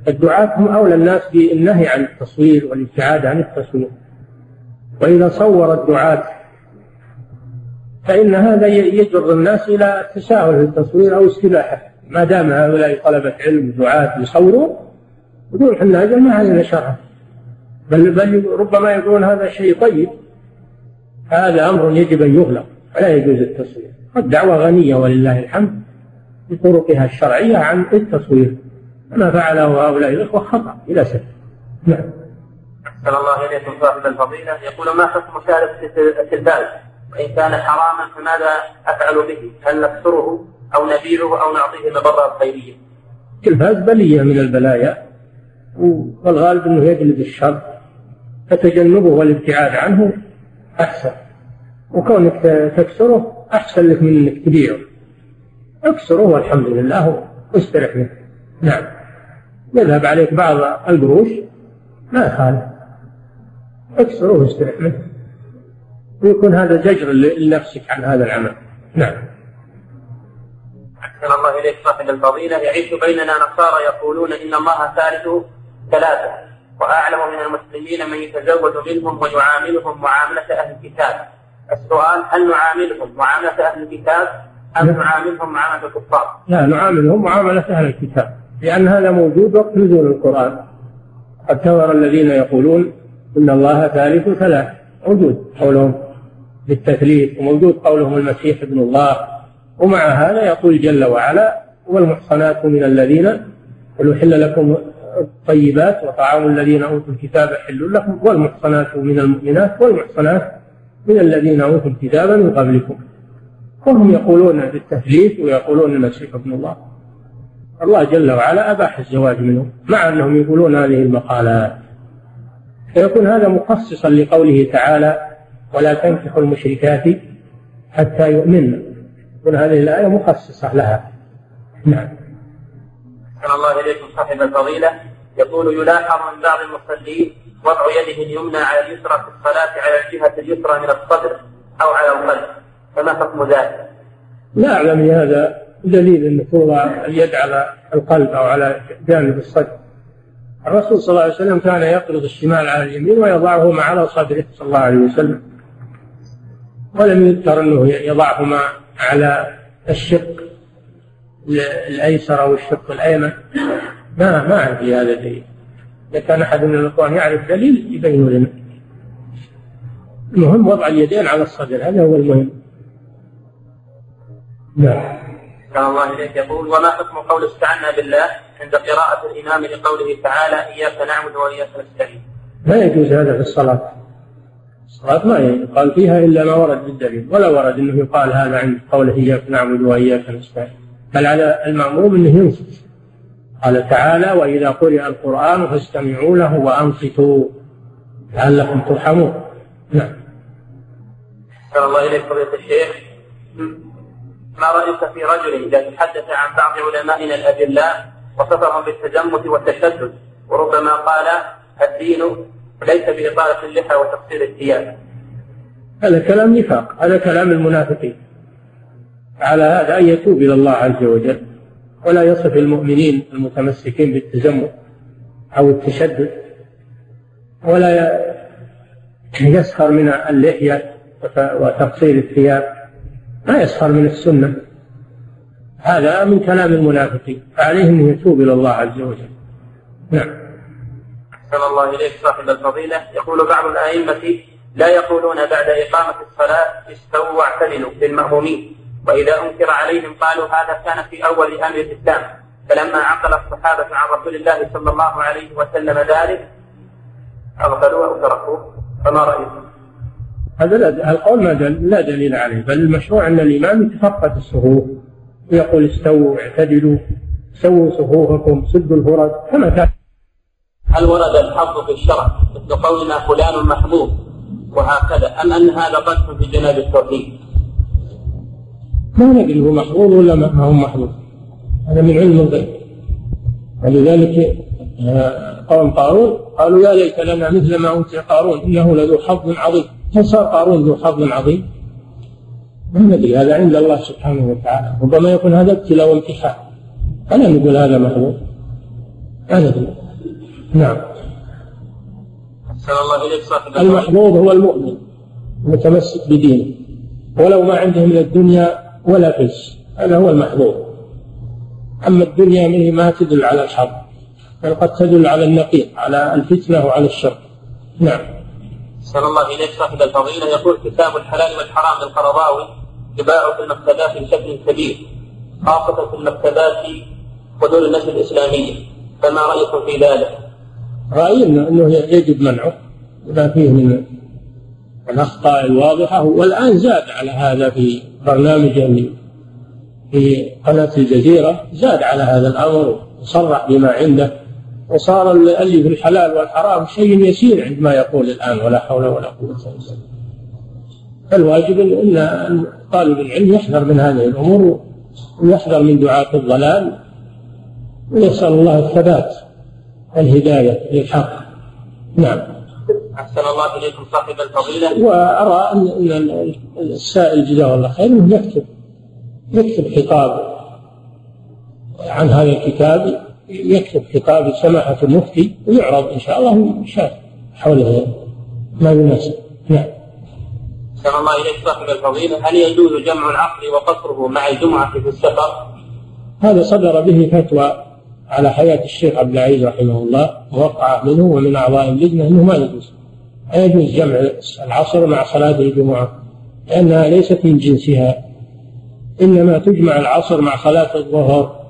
الدعاة هم أولى الناس بالنهي عن التصوير والابتعاد عن التصوير. وإذا صور الدعاة فإن هذا يجر الناس إلى التساهل في التصوير أو استباحة ما دام هؤلاء طلبة علم دعاة يصورون يقول إحنا أجل ما علينا شرع. بل بل ربما يقولون هذا شيء طيب. هذا أمر يجب أن يغلق. ولا يجوز التصوير. الدعوة غنية ولله الحمد بطرقها الشرعية عن التصوير. ما فعله هؤلاء الإخوة خطأ بلا شك. نعم. أحسن الله إليكم صاحب الفضيلة. يقول ما حكم مشاركة التلفاز؟ وإن كان حراما فماذا أفعل به؟ هل نكسره أو نبيعه أو نعطيه المبرة الخيرية؟ التلفاز بلية من البلايا والغالب أنه يجلب الشر فتجنبه والابتعاد عنه أحسن. وكونك تكسره أحسن لك من أنك تبيعه. اكسره والحمد لله واسترح منه. نعم. يذهب عليك بعض القروش ما يخالف. اكسره واسترح منه ويكون هذا زجر لنفسك عن هذا العمل. نعم. أحسن الله إليك صاحب الفضيلة. يعيش بيننا نصارى يقولون إن الله ثالث ثلاثة وأعلم من المسلمين من يتزوج منهم ويعاملهم معاملة أهل الكتاب. السؤال هل نعاملهم معاملة أهل الكتاب أم نعاملهم معاملة الكفار؟ لا نعاملهم معاملة أهل الكتاب. لأن هذا موجود وقت نزول القرآن. قد ترى الذين يقولون إن الله ثالث ثلاث. موجود قولهم بالتثليث وموجود قولهم المسيح ابن الله. ومع هذا يقول جل وعلا والمحصنات من الذين قل لكم الطيبات وطعام الذين أوتوا الكتاب حل لكم والمحصنات من المؤمنات والمحصنات من الذين أوتوا الكتاب من قبلكم. وهم يقولون بالتثليث ويقولون المسيح ابن الله. الله جل وعلا أباح الزواج منهم مع أنهم يقولون هذه المقالات. فيكون هذا مخصصا لقوله تعالى ولا تنكحوا المشركات حتى يؤمن يكون هذه الآية مخصصة لها. نعم. الله إليكم صاحب الفضيلة. يقول يلاحظ من بعض المصلين وضع يده اليمنى على اليسرى في الصلاة على الجهة اليسرى من الصدر أو على القلب فما حكم ذلك؟ لا أعلم هذا دليل أن توضع اليد على القلب أو على جانب الصدر. الرسول صلى الله عليه وسلم كان يقرض الشمال على اليمين ويضعهما على صدره صلى الله عليه وسلم. ولم يذكر أنه يضعهما على الشق الأيسر أو الشق الأيمن. ما ما عندي هذا دليل. إذا كان أحد من الإخوان يعرف دليل يبين لنا. المهم وضع اليدين على الصدر هذا هو المهم. نعم. كان الله إليك. يقول وما حكم قول استعنا بالله عند قراءة الإمام لقوله تعالى إياك نعبد وإياك نستعين؟ لا يجوز هذا في الصلاة. الصلاة ما يقال فيها إلا ما ورد بالدليل. ولا ورد أنه يقال هذا عند قوله إياك نعبد وإياك نستعين. بل على المأموم أنه ينصت. قال تعالى وإذا قرئ القرآن فاستمعوا له وأنصتوا لعلكم ترحمون. نعم. أحسن الله إليك فضيلة الشيخ. ما رأيك في رجل إذا تحدث عن بعض علمائنا الأجلاء وصفهم بالتزمت والتشدد. وربما قال الدين ليس بإطالة اللحى وتقصير الثياب هذا كلام نفاق هذا كلام المنافقين. على هذا أن يتوب إلى الله عز وجل. ولا يصف المؤمنين المتمسكين بالتزمت أو التشدد. ولا يسخر من اللحية وتقصير الثياب. ما يسخر من السنة. هذا من كلام المنافقين. فعليه أن يتوب إلى الله عز وجل. نعم. أحسن الله إليك صاحب الفضيلة. يقول بعض الأئمة لا يقولون بعد إقامة الصلاة استووا واعتدلوا للمأمومين. وإذا أنكر عليهم قالوا هذا كان في أول أمر الإسلام. فلما عقل الصحابة عن رسول الله صلى الله عليه وسلم ذلك أغفلوه أو تركوه. فما رأيكم؟ هذا لا القول ما دل لا دليل عليه بل المشروع أن الإمام يتفقد الصفوف ويقول استووا اعتدلوا سووا صفوفكم سدوا الفرج كما كان. هل ورد الحظ في الشرع مثل قولنا فلان محظوظ وهكذا أم أن هذا قدح في جناب التوحيد؟ ما ندري هو محظوظ ولا ما هو محظوظ هذا من علم الغيب. ولذلك آه، قوم قارون قالوا يا ليت لنا مثل ما أوتي قارون إنه لذو حظ عظيم. هل صار قارون ذو حظ عظيم؟ ما ندري هذا عند الله سبحانه وتعالى. ربما يكون هذا ابتلاء وامتحان فلا نقول هذا محظوظ. ما ندري. نعم. الله إليك صاحب المحظوظ هو المؤمن المتمسك بدينه. ولو ما عنده من الدنيا ولا فلس هذا هو المحظوظ. أما الدنيا منه ما تدل على الحظ بل قد تدل على النقيض على الفتنة وعلى الشر. نعم. صلى الله إليك صاحب الفضيلة. يقول كتاب الحلال والحرام للقرضاوي يباع في المكتبات بشكل كبير خاصة في المكتبات ودور النشر الإسلامية. فما رأيكم في ذلك؟ رأيي أنه يجب منعه بما فيه من الأخطاء الواضحة. والآن زاد على هذا في برنامجه في قناة الجزيرة زاد على هذا الأمر وصرح بما عنده. وصار اللي في الحلال والحرام شيء يسير عندما يقول الآن ولا حول ولا قوة إلا بالله. فالواجب أن طالب العلم يحذر من هذه الأمور ويحذر من دعاة الضلال. ويسأل الله الثبات والهداية للحق. نعم. أحسن الله إليكم صاحب الفضيلة. وأرى أن السائل جزاه الله خير يكتب يكتب خطاب عن هذا الكتاب. يكتب خطاب سماحة المفتي ويعرض إن شاء الله شاف حوله ما يناسب. نعم. أحسن الله إليك صاحب الفضيلة هل يجوز جمع العقل وقصره مع الجمعة في السفر؟ هذا صدر به فتوى على حياة الشيخ عبد العزيز رحمه الله موقعة منه ومن أعضاء اللجنة أنه ما يجوز. لا يجوز جمع العصر مع صلاة الجمعة لأنها ليست من جنسها إنما تجمع العصر مع صلاة الظهر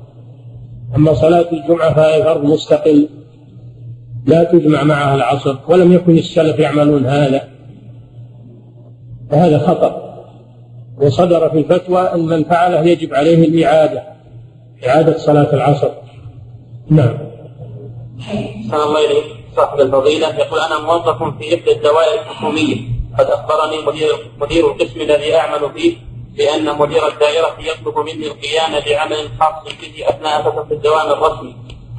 أما صلاة الجمعة فهي فرض مستقل لا تجمع معها العصر ولم يكن السلف يعملون هذا. وهذا خطأ. وصدر في الفتوى أن من فعله يجب عليه الإعادة إعادة صلاة العصر. نعم. صلى الله إليك صاحب الفضيلة. يقول أنا موظف في إحدى الدوائر الحكومية. قد أخبرني مدير مدير القسم الذي أعمل فيه بأن مدير الدائرة يطلب مني القيام بعمل خاص به أثناء فترة الدوام الرسمي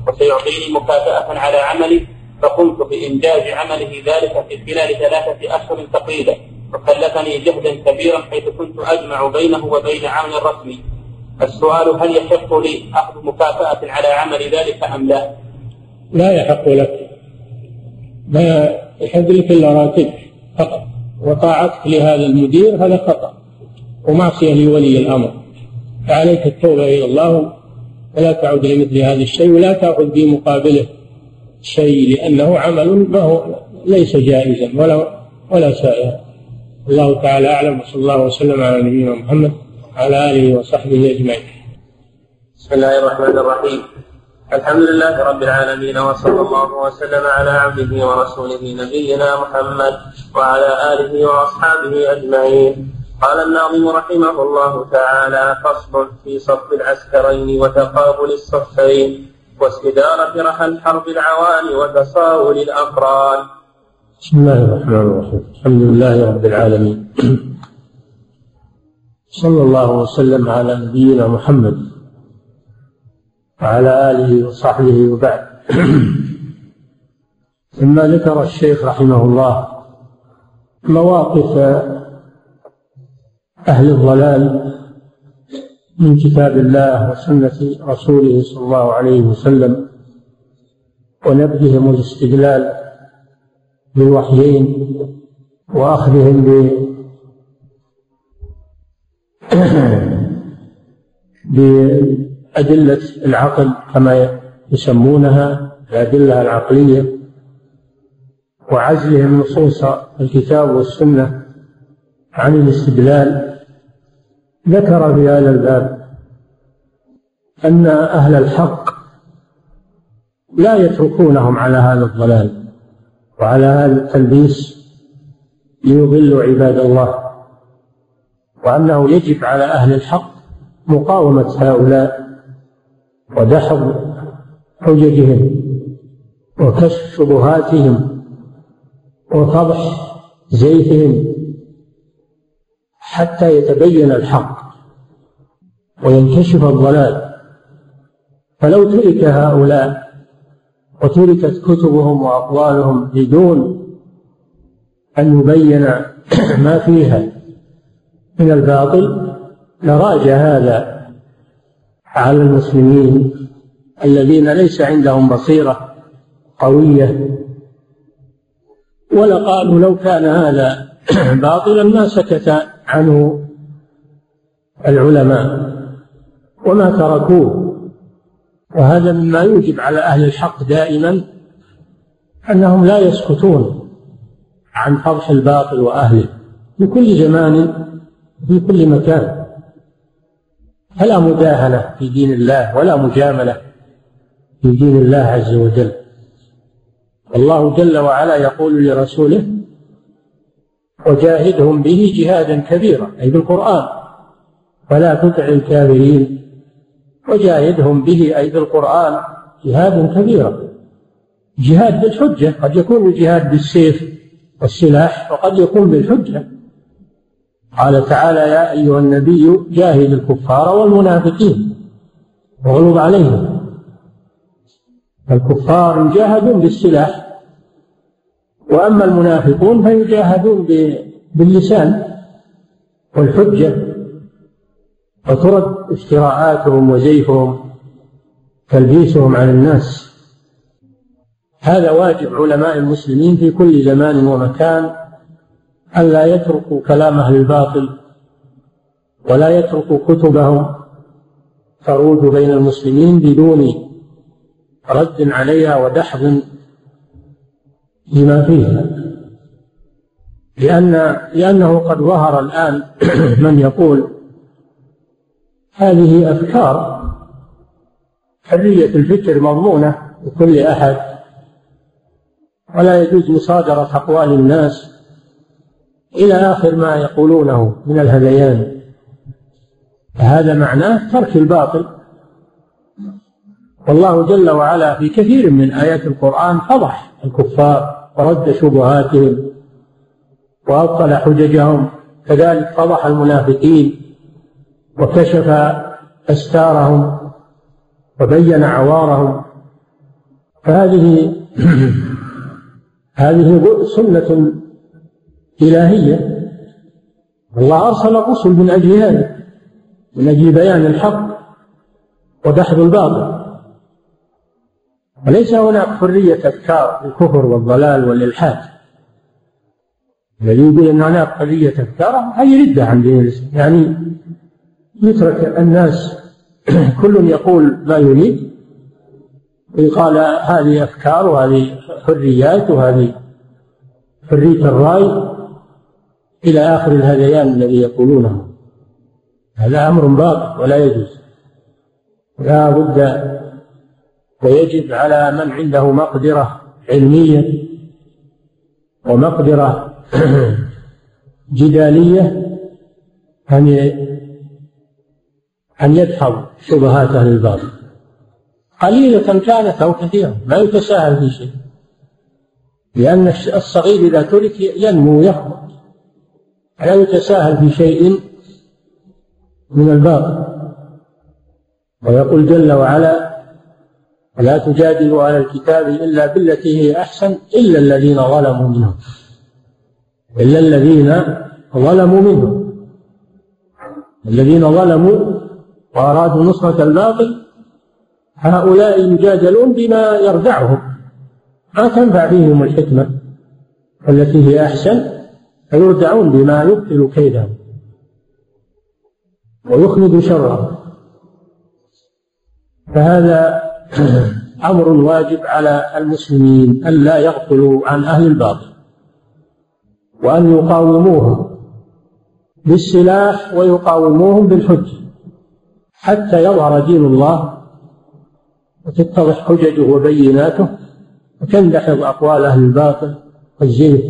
وسيعطيني مكافأة على عملي فقمت بإنجاز عمله ذلك في خلال ثلاثة أشهر تقريبا وكلفني جهدا كبيرا حيث كنت أجمع بينه وبين عمل رسمي السؤال هل يحق لي أخذ مكافأة على عمل ذلك أم لا؟ لا يحق لك. ما يحق لك إلا راتبك فقط. وطاعتك لهذا المدير هذا خطأ ومعصية لولي الأمر. فعليك التوبة إلى الله ولا تعود لمثل هذا الشيء ولا تأخذ بمقابله شيء لأنه عمل ما هو ليس جائزا ولا ولا سائغا الله تعالى أعلم وصلى الله وسلم على نبينا محمد وعلى آله وصحبه أجمعين. بسم الله الرحمن الرحيم. الحمد لله رب العالمين وصلى الله وسلم على عبده ورسوله نبينا محمد وعلى آله وأصحابه أجمعين. قال الناظم رحمه الله تعالى فصل في صف العسكرين وتقابل الصفين واستدارة رحى الحرب العوان وتصاول الأقران. بسم الله الرحمن الرحيم. الحمد لله رب العالمين. صلى الله وسلم على نبينا محمد وعلى آله وصحبه وبعد. ثم ذكر الشيخ رحمه الله مواقف أهل الضلال من كتاب الله وسنة رسوله صلى الله عليه وسلم ونبذهم الاستدلال بالوحيين وأخذهم ب [clears throat] بأدلة العقل كما يسمونها الأدلة العقلية وعزلهم نصوص الكتاب والسنة عن الاستدلال ذكر في هذا الباب أن أهل الحق لا يتركونهم على هذا الضلال وعلى هذا التلبيس ليضلوا عباد الله وأنه يجب على أهل الحق مقاومة هؤلاء ودحض حججهم وكشف شبهاتهم وفضح زيفهم حتى يتبين الحق وينكشف الضلال. فلو ترك هؤلاء وتركت كتبهم وأقوالهم بدون أن يبين [clears throat] ما فيها من الباطل لراج هذا على المسلمين الذين ليس عندهم بصيرة قوية. ولقالوا لو كان هذا [clears throat] باطلا ما سكت عنه العلماء وما تركوه. وهذا مما يوجب على أهل الحق دائما أنهم لا يسكتون عن فضح الباطل وأهله في كل زمان في كل مكان. فلا مداهنة في دين الله ولا مجاملة في دين الله عز وجل. الله جل وعلا يقول لرسوله وجاهدهم به جهادا كبيرا أي بالقرآن. ولا تطع الكافرين. وجاهدهم به أي بالقرآن جهادا كبيرا. جهاد بالحجة قد يكون الجهاد بالسيف والسلاح وقد يكون بالحجة. قال تعالى يا أيها النبي جاهد الكفار والمنافقين. واغلظ عليهم. الكفار يجاهدون بالسلاح وأما المنافقون فيجاهدون باللسان والحجة وترد افتراءاتهم وزيفهم تلبيسهم على الناس. هذا واجب علماء المسلمين في كل زمان ومكان ألا يتركوا كلام أهل الباطل ولا يتركوا كتبهم تروج بين المسلمين بدون رد عليها ودحض لما فيها. لأن لأنه قد ظهر الآن [clears throat] من يقول هذه أفكار حرية الفكر مضمونة لكل أحد. ولا يجوز مصادرة أقوال الناس إلى آخر ما يقولونه من الهذيان. فهذا معناه ترك الباطل. والله جل وعلا في كثير من آيات القرآن فضح الكفار ورد شبهاتهم وأبطل حججهم. كذلك فضح المنافقين وكشف أستارهم وبين عوارهم. فهذه [clears throat] هذه سنة إلهية. الله أرسل الرسل من أجل هذا من أجل بيان الحق ودحض الباطل. وليس هناك حرية أفكار الكفر والضلال والإلحاد. الذي يقول أن هناك حرية أفكار هي ردة عن دين الإسلام. يعني يترك الناس [clears throat] كل يقول ما يريد ويقال هذه أفكار وهذه حريات وهذه حرية الرأي إلى آخر الهذيان الذي يقولونه. هذا أمر باطل ولا يجوز. لا بد ويجب على من عنده مقدرة علمية ومقدرة [clears throat] جدالية أن أن يدحض شبهات أهل الباطل. قليلة كانت أو كثيرة ما يتساهل في شيء. لأن الصغير إذا ترك ينمو ويكبر لا يتساهل في شيء من الباطل. ويقول جل وعلا ولا تجادلوا على الكتاب إلا بالتي هي أحسن إلا الذين ظلموا منهم. إلا الذين ظلموا منهم. الذين ظلموا وأرادوا نصرة الباطل هؤلاء يجادلون بما يردعهم ما تنفع فيهم الحكمة التي هي أحسن فيردعون بما يبطل كيدهم. ويخمد شرهم. فهذا [clears throat] أمر واجب على المسلمين أن لا يغفلوا عن أهل الباطل وأن يقاوموهم بالسلاح ويقاوموهم بالحجة حتى يظهر دين الله وتتضح حججه وبيناته وتندحض أقوال أهل الباطل والزيف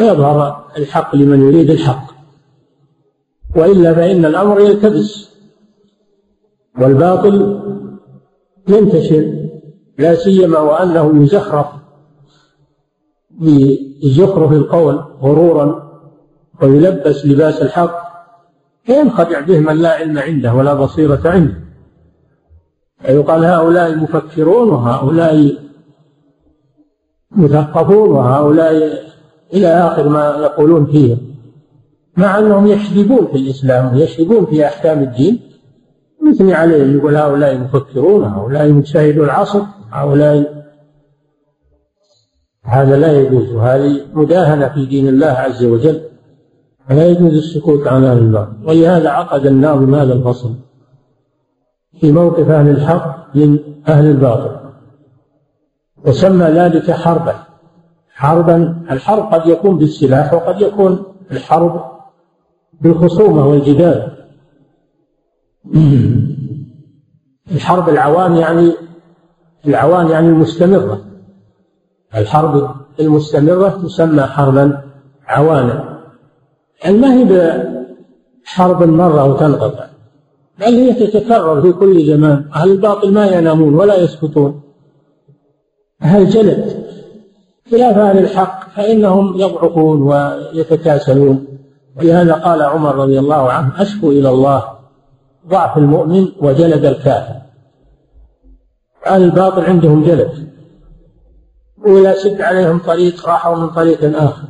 ويظهر الحق لمن يريد الحق. وإلا فإن الأمر يلتبس. والباطل ينتشر لا سيما وأنه يزخرف بزخرف القول غرورا ويلبس لباس الحق فينخدع به من لا علم عنده ولا بصيرة عنده. يقال هؤلاء مفكرون وهؤلاء مثقفون وهؤلاء إلى آخر ما يقولون فيهم مع أنهم يشربون في الإسلام ويشربون في أحكام الدين. مثني عليهم يقول هؤلاء مفكرون هؤلاء مجتهدو العصر هؤلاء هذا لا يجوز وهذه مداهنة في دين الله عز وجل فلا يجوز السكوت عن أهل الباطل. ولهذا عقد الناظم هذا الفصل في موقف أهل الحق من أهل الباطل. وسمى ذلك حربا. حربا الحرب قد يكون بالسلاح وقد يكون الحرب بالخصومة والجدال. الحرب العوام يعني العوام يعني المستمرة. الحرب المستمرة تسمى حربا عوانا. يعني ما هي حرب مرة وتنقطع بل هي تتكرر في كل زمان أهل الباطل ما ينامون ولا يسكتون. أهل جلد خلاف أهل الحق فإنهم يضعفون ويتكاسلون. ولهذا قال عمر رضي الله عنه أشكو إلى الله ضعف المؤمن وجلد الكافر. أهل الباطل عندهم جلد. وإذا سد عليهم طريق راحوا من طريق آخر.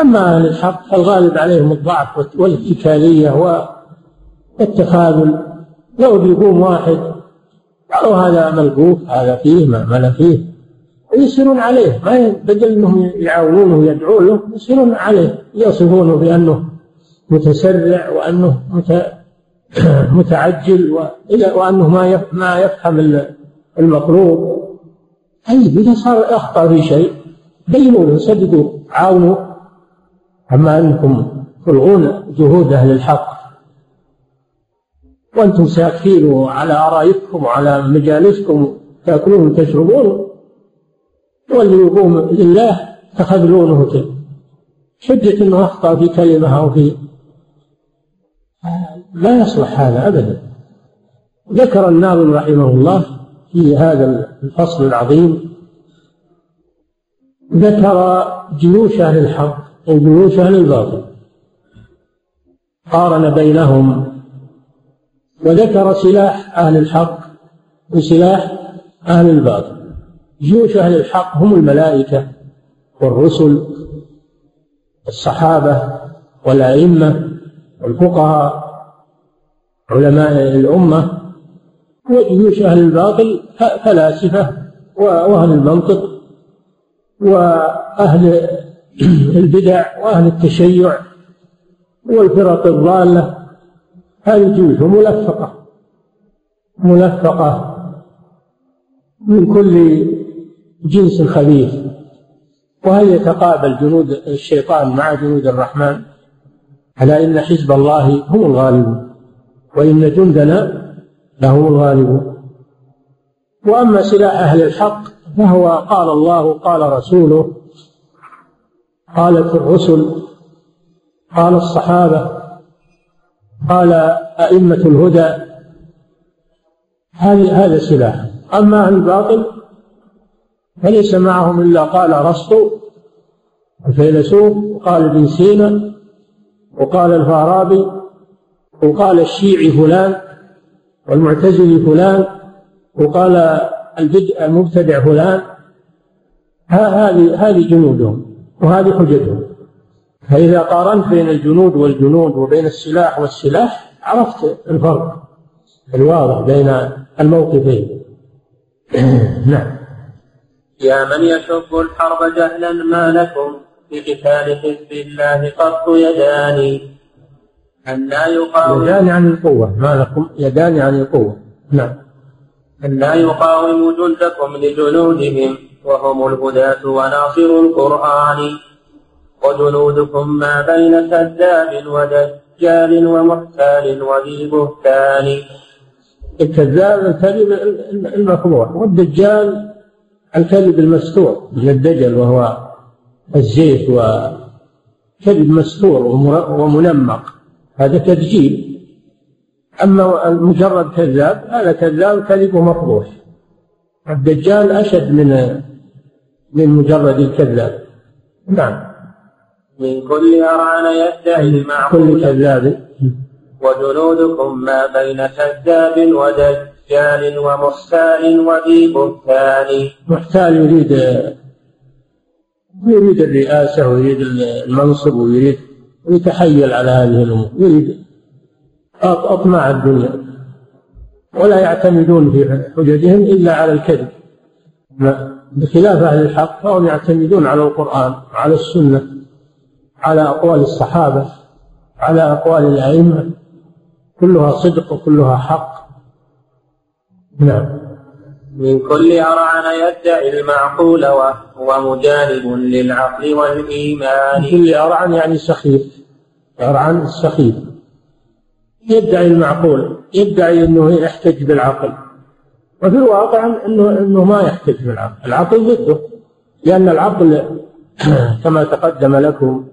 أما أهل الحق فالغالب عليهم الضعف والاتكالية والتخاذل لو بيقوم واحد قالوا هذا ملقوف هذا فيه ما فيه. يصيرون عليه. ما بدل إنهم يعاونونه ويدعون له يصيرون عليه. يصفونه بأنه متسرع وأنه [clears throat] متعجل وأنه ما ما يفهم المطلوب طيب إذا صار أخطأ في شيء بينوا له سددوا عاونوا. أما أنكم تلغون جهود أهل الحق وأنتم ساكتين على أرائكم وعلى مجالسكم تأكلون وتشربون واللي يقوم لله تخذلونه. كيف حجة أنه أخطأ في كلمة أو في لا يصلح هذا أبدا. ذكر الناظم رحمه الله في هذا الفصل العظيم ذكر جيوش أهل الحق وجيوش أهل الباطل قارن بينهم وذكر سلاح أهل الحق وسلاح أهل الباطل. جيوش أهل الحق هم الملائكة والرسل الصحابة والأئمة والفقهاء علماء الأمة وجيوش أهل الباطل فلاسفة وأهل المنطق وأهل [clears throat] البدع وأهل التشيع والفرق الضالة. هذه جيوش ملفقة. ملفقة من كل جنس خبيث. وهل يتقابل جنود الشيطان مع جنود الرحمن؟ على إن حزب الله هم الغالبون. وإن جندنا لهم الغالبون وأما سلاح أهل الحق فهو قال الله قال رسوله قالت الرسل قال الصحابة قال أئمة الهدى. هذه هذا سلاح. أما أهل الباطل فليس معهم إلا قال أرسطو الفيلسوف وقال ابن سينا وقال الفارابي وقال الشيعي فلان والمعتزلي فلان وقال البدع المبتدع فلان هذه هذه جنودهم وهذه حجتهم. فإذا قارنت بين الجنود والجنود وبين السلاح والسلاح عرفت الفرق الواضح بين الموقفين. [clears throat] نعم. يا من يشب الحرب جهلا ما لكم في قتال حزب الله قط يدان أن لا يقاوم يدان عن القوة ما لكم يدان عن القوة. نعم. أن لا يقاوم جندكم لجنودهم وهم الهداة وناصر القرآن. وجنودكم ما بين كذاب ودجال ومحتال وذي بهتان. الكذاب الكذب المخبوع والدجال الكذب المستور من الدجل وهو الزيت وكذب مستور ومنمق. هذا تدجيل أما مجرد كذاب هذا كذاب كذب مفضوح الدجال أشد من من مجرد الكذاب. نعم. من كل أرعن يدعي المعقول. كل كذاب. وجنودكم ما بين كذاب ودجال ومحتال وذي بهتان. محتال يريد يريد الرئاسة ويريد المنصب ويريد يتحيل على هذه الأمور يريد أطماع الدنيا. ولا يعتمدون في حججهم إلا على الكذب. بخلاف أهل الحق فهم يعتمدون على القرآن وعلى السنة على أقوال الصحابة على أقوال الأئمة. كلها صدق وكلها حق. نعم. من كل أرعن يدعي المعقول وهو مجانب للعقل والإيمان. من كل أرعن يعني سخيف أرعن السخيف. يدعي المعقول يدعي أنه يحتج بالعقل. وفي الواقع أنه, أنه ما يحتج بالعقل. العقل ضده. لأن العقل [clears throat] كما تقدم لكم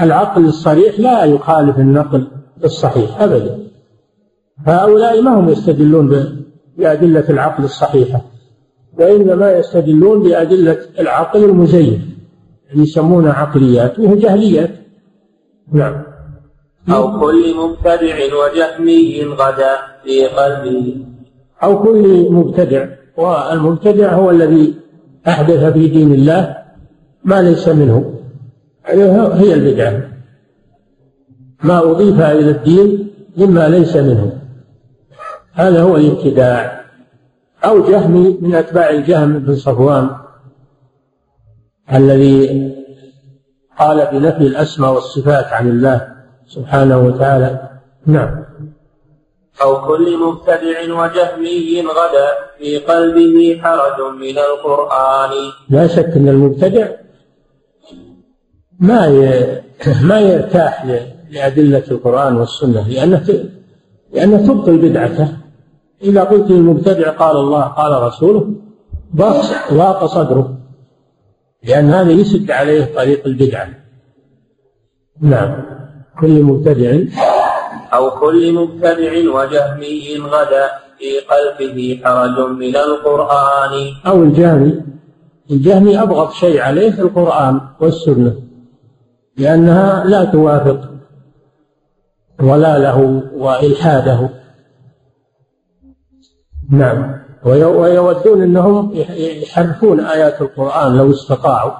العقل الصريح لا يخالف النقل الصحيح أبدا. هؤلاء ما هم يستدلون بأدلة العقل الصحيحة وإنما يستدلون بأدلة العقل المزيف اللي يسمونه عقليات وهو جهليات. نعم. أو كل مبتدع وجهمي غدا في قلبه أو كل مبتدع والمبتدع هو الذي أحدث في دين الله ما ليس منه. هي البدعة. ما أضيف إلى الدين مما ليس منه. هذا هو الابتداع أو جهمي من أتباع الجهم بن صفوان الذي قال بنفي الأسماء والصفات عن الله سبحانه وتعالى. نعم. أو كل مبتدع وجهمي غدا في قلبه حرج من القرآن. لا شك أن المبتدع ما ما يرتاح لأدلة القرآن والسنة لأنه لأنه تبطل بدعته إذا قلت للمبتدع قال الله قال رسوله ضاق صدره. لأن هذا يسد عليه طريق البدعة. نعم. كل مبتدع. أو كل مبتدع وجهمي غدا في قلبه حرج من القرآن. أو الجهمي. الجهمي أبغض شيء عليه القرآن والسنة. لأنها لا توافق. ضلاله وإلحاده. نعم. ويودون أنهم يحرفون آيات القرآن لو استطاعوا.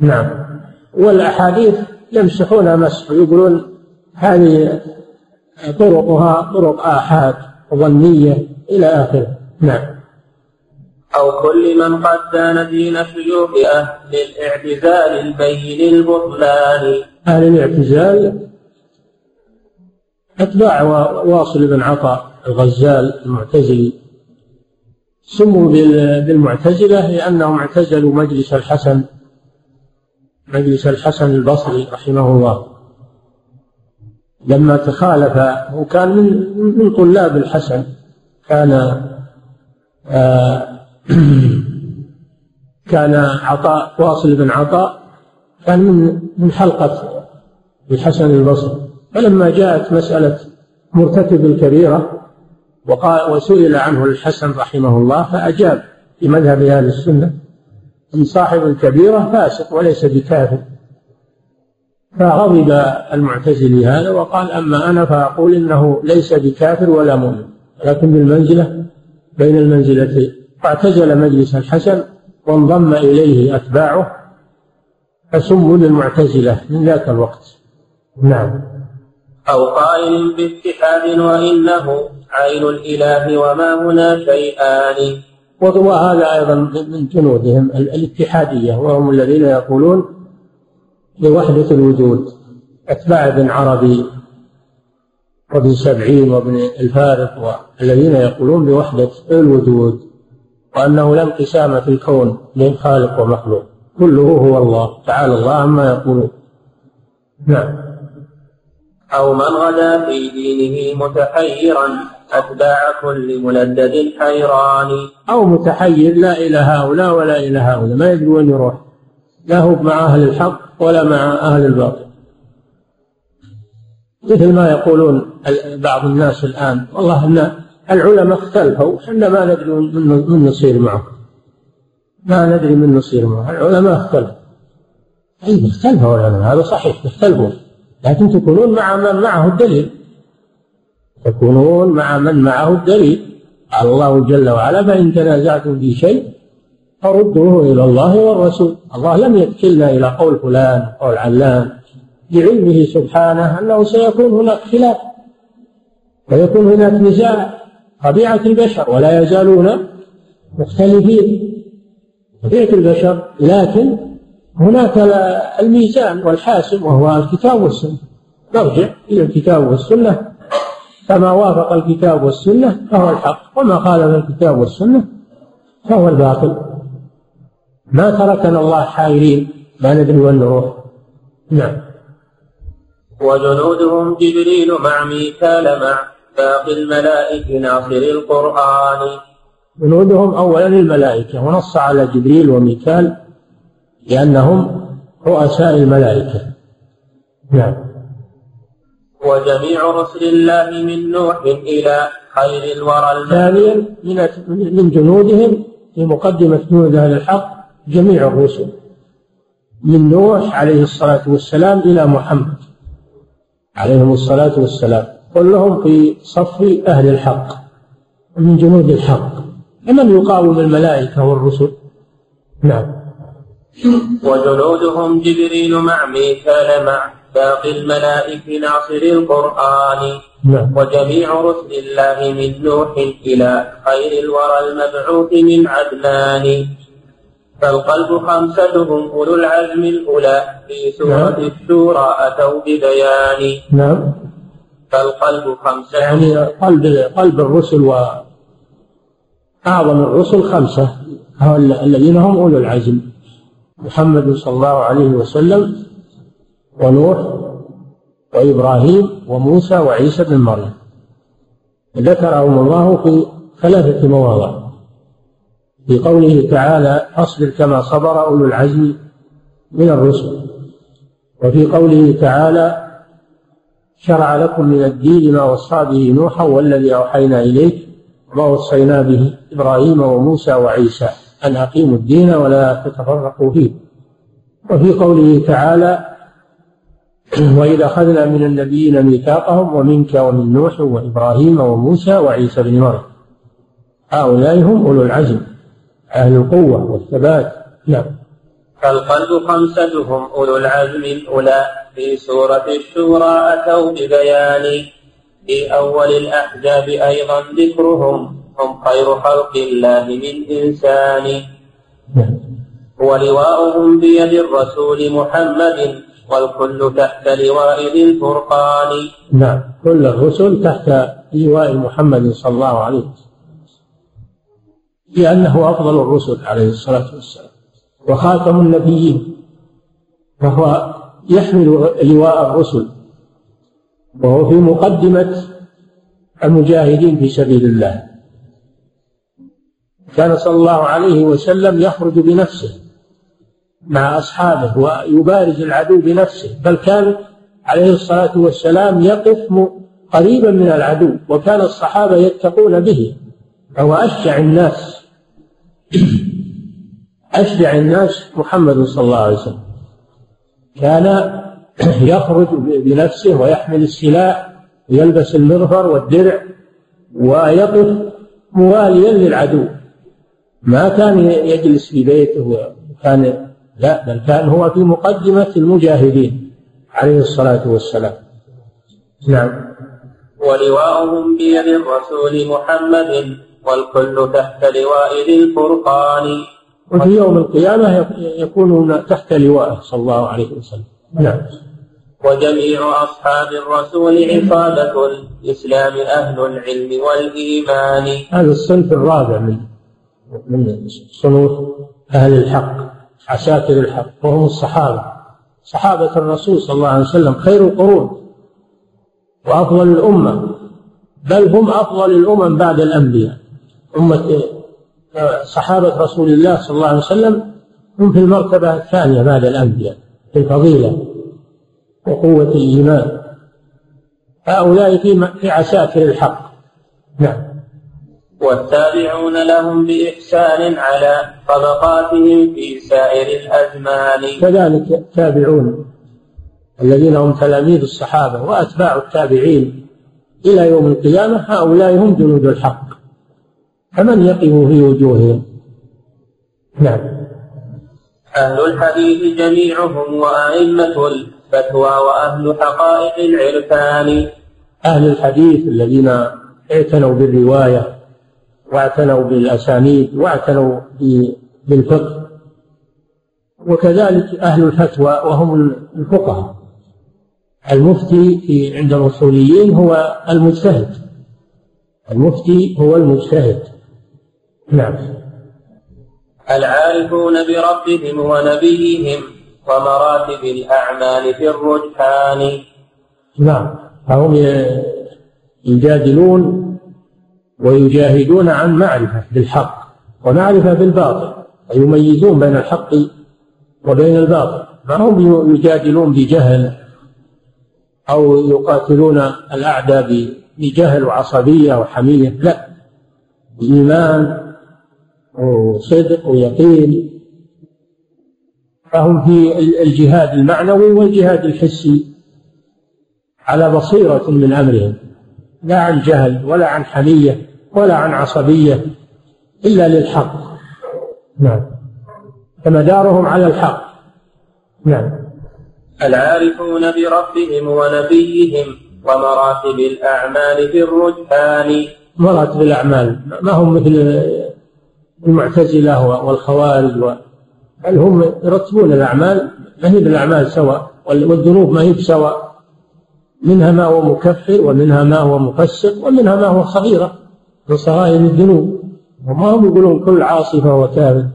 نعم. والأحاديث يمسحونها مسح يقولون هذه طرقها طرق آحاد ظنية إلى آخره. نعم. أو كل من قد دان دين شيوخ أهل الاعتزال البين البطلان. أهل الاعتزال أتباع واصل بن عطاء الغزال المعتزلي سموا بالمعتزلة لأنهم اعتزلوا مجلس الحسن مجلس الحسن البصري رحمه الله. لما تخالف وكان من من طلاب الحسن. كان آه [clears throat] كان عطاء واصل بن عطاء كان من من حلقة الحسن البصري. فلما جاءت مسألة مرتكب الكبيرة وقال وسئل عنه الحسن رحمه الله فأجاب في مذهب أهل السنة أن صاحب الكبيرة فاسق وليس بكافر. فغضب المعتزلي هذا وقال أما أنا فأقول إنه ليس بكافر ولا مؤمن. لكن بالمنزلة بين المنزلتين فاعتزل مجلس الحسن وانضم إليه أتباعه فسموا للمعتزلة من ذاك الوقت. نعم. أو قائل باتحاد وإنه عين الإله وما هنا شيئان. وهذا أيضا من جنودهم الاتحادية وهم الذين يقولون بوحدة الوجود أتباع ابن عربي وابن سبعين وابن الفارق والذين يقولون بوحدة الوجود وأنه لا انقسام في الكون بين خالق ومخلوق كله هو الله تعالى الله عما يقولون. نعم. أو من غدا في دينه متحيرا أتباع كل ملدد حيران. أو متحير لا إلى هؤلاء ولا إلى هؤلاء ما يدري وين يروح. لا هو مع أهل الحق ولا مع أهل الباطل. مثل ما يقولون بعض الناس الآن والله أن العلماء اختلفوا إحنا ما ندري من نصير معه ما ندري من نصير معه العلماء اختلفوا. أي اختلفوا العلماء هذا صحيح اختلفوا. لكن تكونون مع من معه الدليل. تكونون مع من معه الدليل. قال الله جل وعلا فإن تنازعتم في شيء فردوه إلى الله والرسول. الله لم يكلنا إلى قول فلان قول علان. لعلمه سبحانه أنه سيكون هناك خلاف. ويكون هناك نزاع. طبيعة البشر. ولا يزالون مختلفين. طبيعة البشر. لكن هناك الميزان والحاسم وهو الكتاب والسنة. نرجع إلى الكتاب والسنة. فما وافق الكتاب والسنة فهو الحق وما خالف الكتاب والسنة فهو الباطل. ما تركنا الله حائرين ما ندري وين نروح نعم. وجنودهم جبريل مع ميكال مع باقي الملائكة ناصر القرآن. جنودهم أولا الملائكة ونص على جبريل وميكال. لأنهم رؤساء الملائكة. نعم. وجميع رسل الله من نوح إلى خير الورى ثانيا من من جنودهم في مقدمة جنود أهل الحق جميع الرسل. من نوح عليه الصلاة والسلام إلى محمد عليهم الصلاة والسلام. كلهم في صف أهل الحق من جنود الحق. ومن يقاوم الملائكة والرسل؟ نعم. وجنودهم جبريل مع ميكال مع باقي الملائكة ناصر القرآن. نعم. وجميع رسل الله من نوح إلى خير الورى المبعوث من عدنان. فالقلب خمستهم أولو العزم الأولى في سورة نعم. الشورى أتوا ببيان. نعم. فالقلب خمسة. يعني قلب قلب الرسل و أعظم الرسل خمسة الذين هم أولو العزم. محمد صلى الله عليه وسلم ونوح وإبراهيم وموسى وعيسى بن مريم. ذكرهم الله في ثلاثة مواضع. في قوله تعالى أصبر كما صبر أولو العزم من الرسل. وفي قوله تعالى شرع لكم من الدين ما وصى به نوحا والذي أوحينا إليك وما وصينا به إبراهيم وموسى وعيسى. أن أقيموا الدين ولا تتفرقوا فيه. وفي قوله تعالى وإذا أخذنا من النبيين ميثاقهم ومنك ومن نوح وإبراهيم وموسى وعيسى بن مريم. هؤلاء هم أولو العزم أهل القوة والثبات. نعم. فالقلب خمستهم أولو العزم الأولى في سورة الشورى أتوا ببيان. في أول الأحزاب أيضا ذكرهم. هم خير خلق الله من إنسان. ولواؤهم بيد الرسول محمد والكل تحت لواء ذي الفرقان. نعم كل الرسل تحت لواء محمد صلى الله عليه وسلم. لأنه أفضل الرسل عليه الصلاة والسلام. وخاتم النبيين. فهو يحمل لواء الرسل. وهو في مقدمة المجاهدين في سبيل الله. كان صلى الله عليه وسلم يخرج بنفسه مع أصحابه ويبارز العدو بنفسه بل كان عليه الصلاة والسلام يقف قريبا من العدو وكان الصحابة يتقون به. فهو أشجع الناس أشجع الناس محمد صلى الله عليه وسلم. كان يخرج بنفسه ويحمل السلاح ويلبس المغفر والدرع ويقف مواليا للعدو. ما كان يجلس في بيته وكان لا بل كان هو في مقدمة المجاهدين عليه الصلاة والسلام. نعم. ولواءهم بيد الرسول محمد والكل تحت لواء ذي الفرقان. وفي يوم القيامة يكونون تحت لواءه صلى الله عليه وسلم. نعم. وجميع أصحاب الرسول عصابة الإسلام أهل العلم والإيمان. هذا الصنف الرابع من من صنوف أهل الحق عساكر الحق وهم الصحابة. صحابة الرسول صلى الله عليه وسلم خير القرون وأفضل الأمة بل هم أفضل الأمم بعد الأنبياء. أمة صحابة رسول الله صلى الله عليه وسلم هم في المرتبة الثانية بعد الأنبياء في الفضيلة وقوة الإيمان. هؤلاء في عساكر الحق. نعم. والتابعون لهم بإحسان على طبقاتهم في سائر الأزمان. كذلك التابعون الذين هم تلاميذ الصحابة وأتباع التابعين إلى يوم القيامة هؤلاء هم جنود الحق. فمن يقف في وجوههم؟ نعم. أهل الحديث جميعهم وأئمة الفتوى وأهل حقائق العرفان. أهل الحديث الذين اعتنوا بالرواية واعتنوا بالأسانيد واعتنوا بالفقه. وكذلك أهل الفتوى وهم الفقهاء. المفتي في عند الأصوليين هو المجتهد. المفتي هو المجتهد. نعم. العارفون بربهم ونبيهم ومراتب الأعمال في الرجحان. نعم. فهم يجادلون ويجاهدون عن معرفة بالحق ومعرفة بالباطل ويميزون بين الحق وبين الباطل. ما هم يجادلون بجهل أو يقاتلون الأعداء بجهل وعصبية وحمية؟ لا. بإيمان وصدق ويقين. فهم في الجهاد المعنوي والجهاد الحسي على بصيرة من أمرهم. لا عن جهل ولا عن حمية ولا عن عصبية إلا للحق. نعم. فمدارهم على الحق. نعم. العارفون بربهم ونبيهم ومراتب الأعمال في الرجحان. مراتب الأعمال. ما هم مثل المعتزلة والخوارج و... بل هم يرتبون الأعمال. ما هي بالأعمال سواء والذنوب ما هي سواء منها ما هو مكفر ومنها ما هو مفسق ومنها ما هو صغيرة من صغائر الذنوب. وما هم يقولون كل عاصي فهو كافر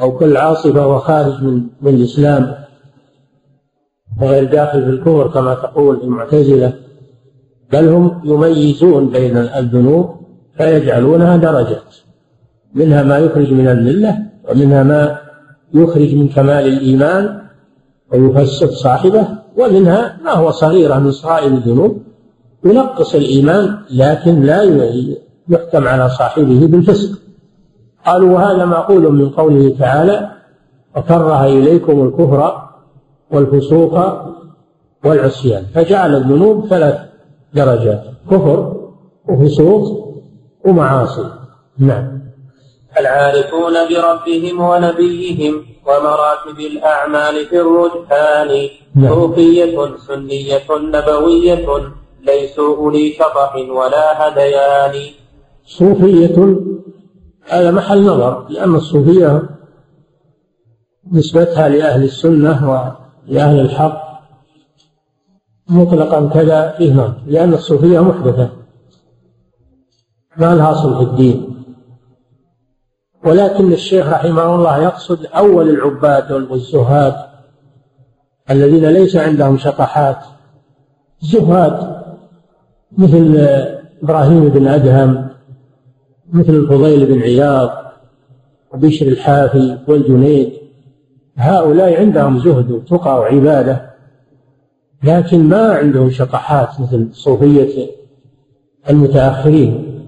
أو كل عاصي فهو خارج من من الإسلام. وغير داخل في الكفر كما تقول المعتزلة. بل هم يميزون بين الذنوب فيجعلونها درجات. منها ما يخرج من الملة ومنها ما يخرج من كمال الإيمان ويفسد صاحبه ومنها ما هو صغيرة من صغائر الذنوب ينقص الإيمان لكن لا يحكم على صاحبه بالفسق. قالوا وهذا معقول من قوله تعالى وكره إليكم الكفر والفسوق والعصيان فجعل الذنوب ثلاث درجات كفر وفسوق ومعاصي. نعم. العارفون بربهم ونبيهم ومراتب الأعمال في الرجحان. صوفية سنية نبوية ليسوا أولي شطح ولا هديان. صوفية هذا محل نظر لأن الصوفية نسبتها لأهل السنة ولأهل الحق مطلقا كذا فيه نظر لأن الصوفية محدثة. ما لها أصل في الدين. ولكن الشيخ رحمه الله يقصد أول العباد والزهاد الذين ليس عندهم شطحات زهاد مثل إبراهيم بن أدهم مثل الفضيل بن عياض وبشر الحافي والجنيد. هؤلاء عندهم زهد وتقى وعبادة لكن ما عندهم شطحات مثل صوفية المتأخرين.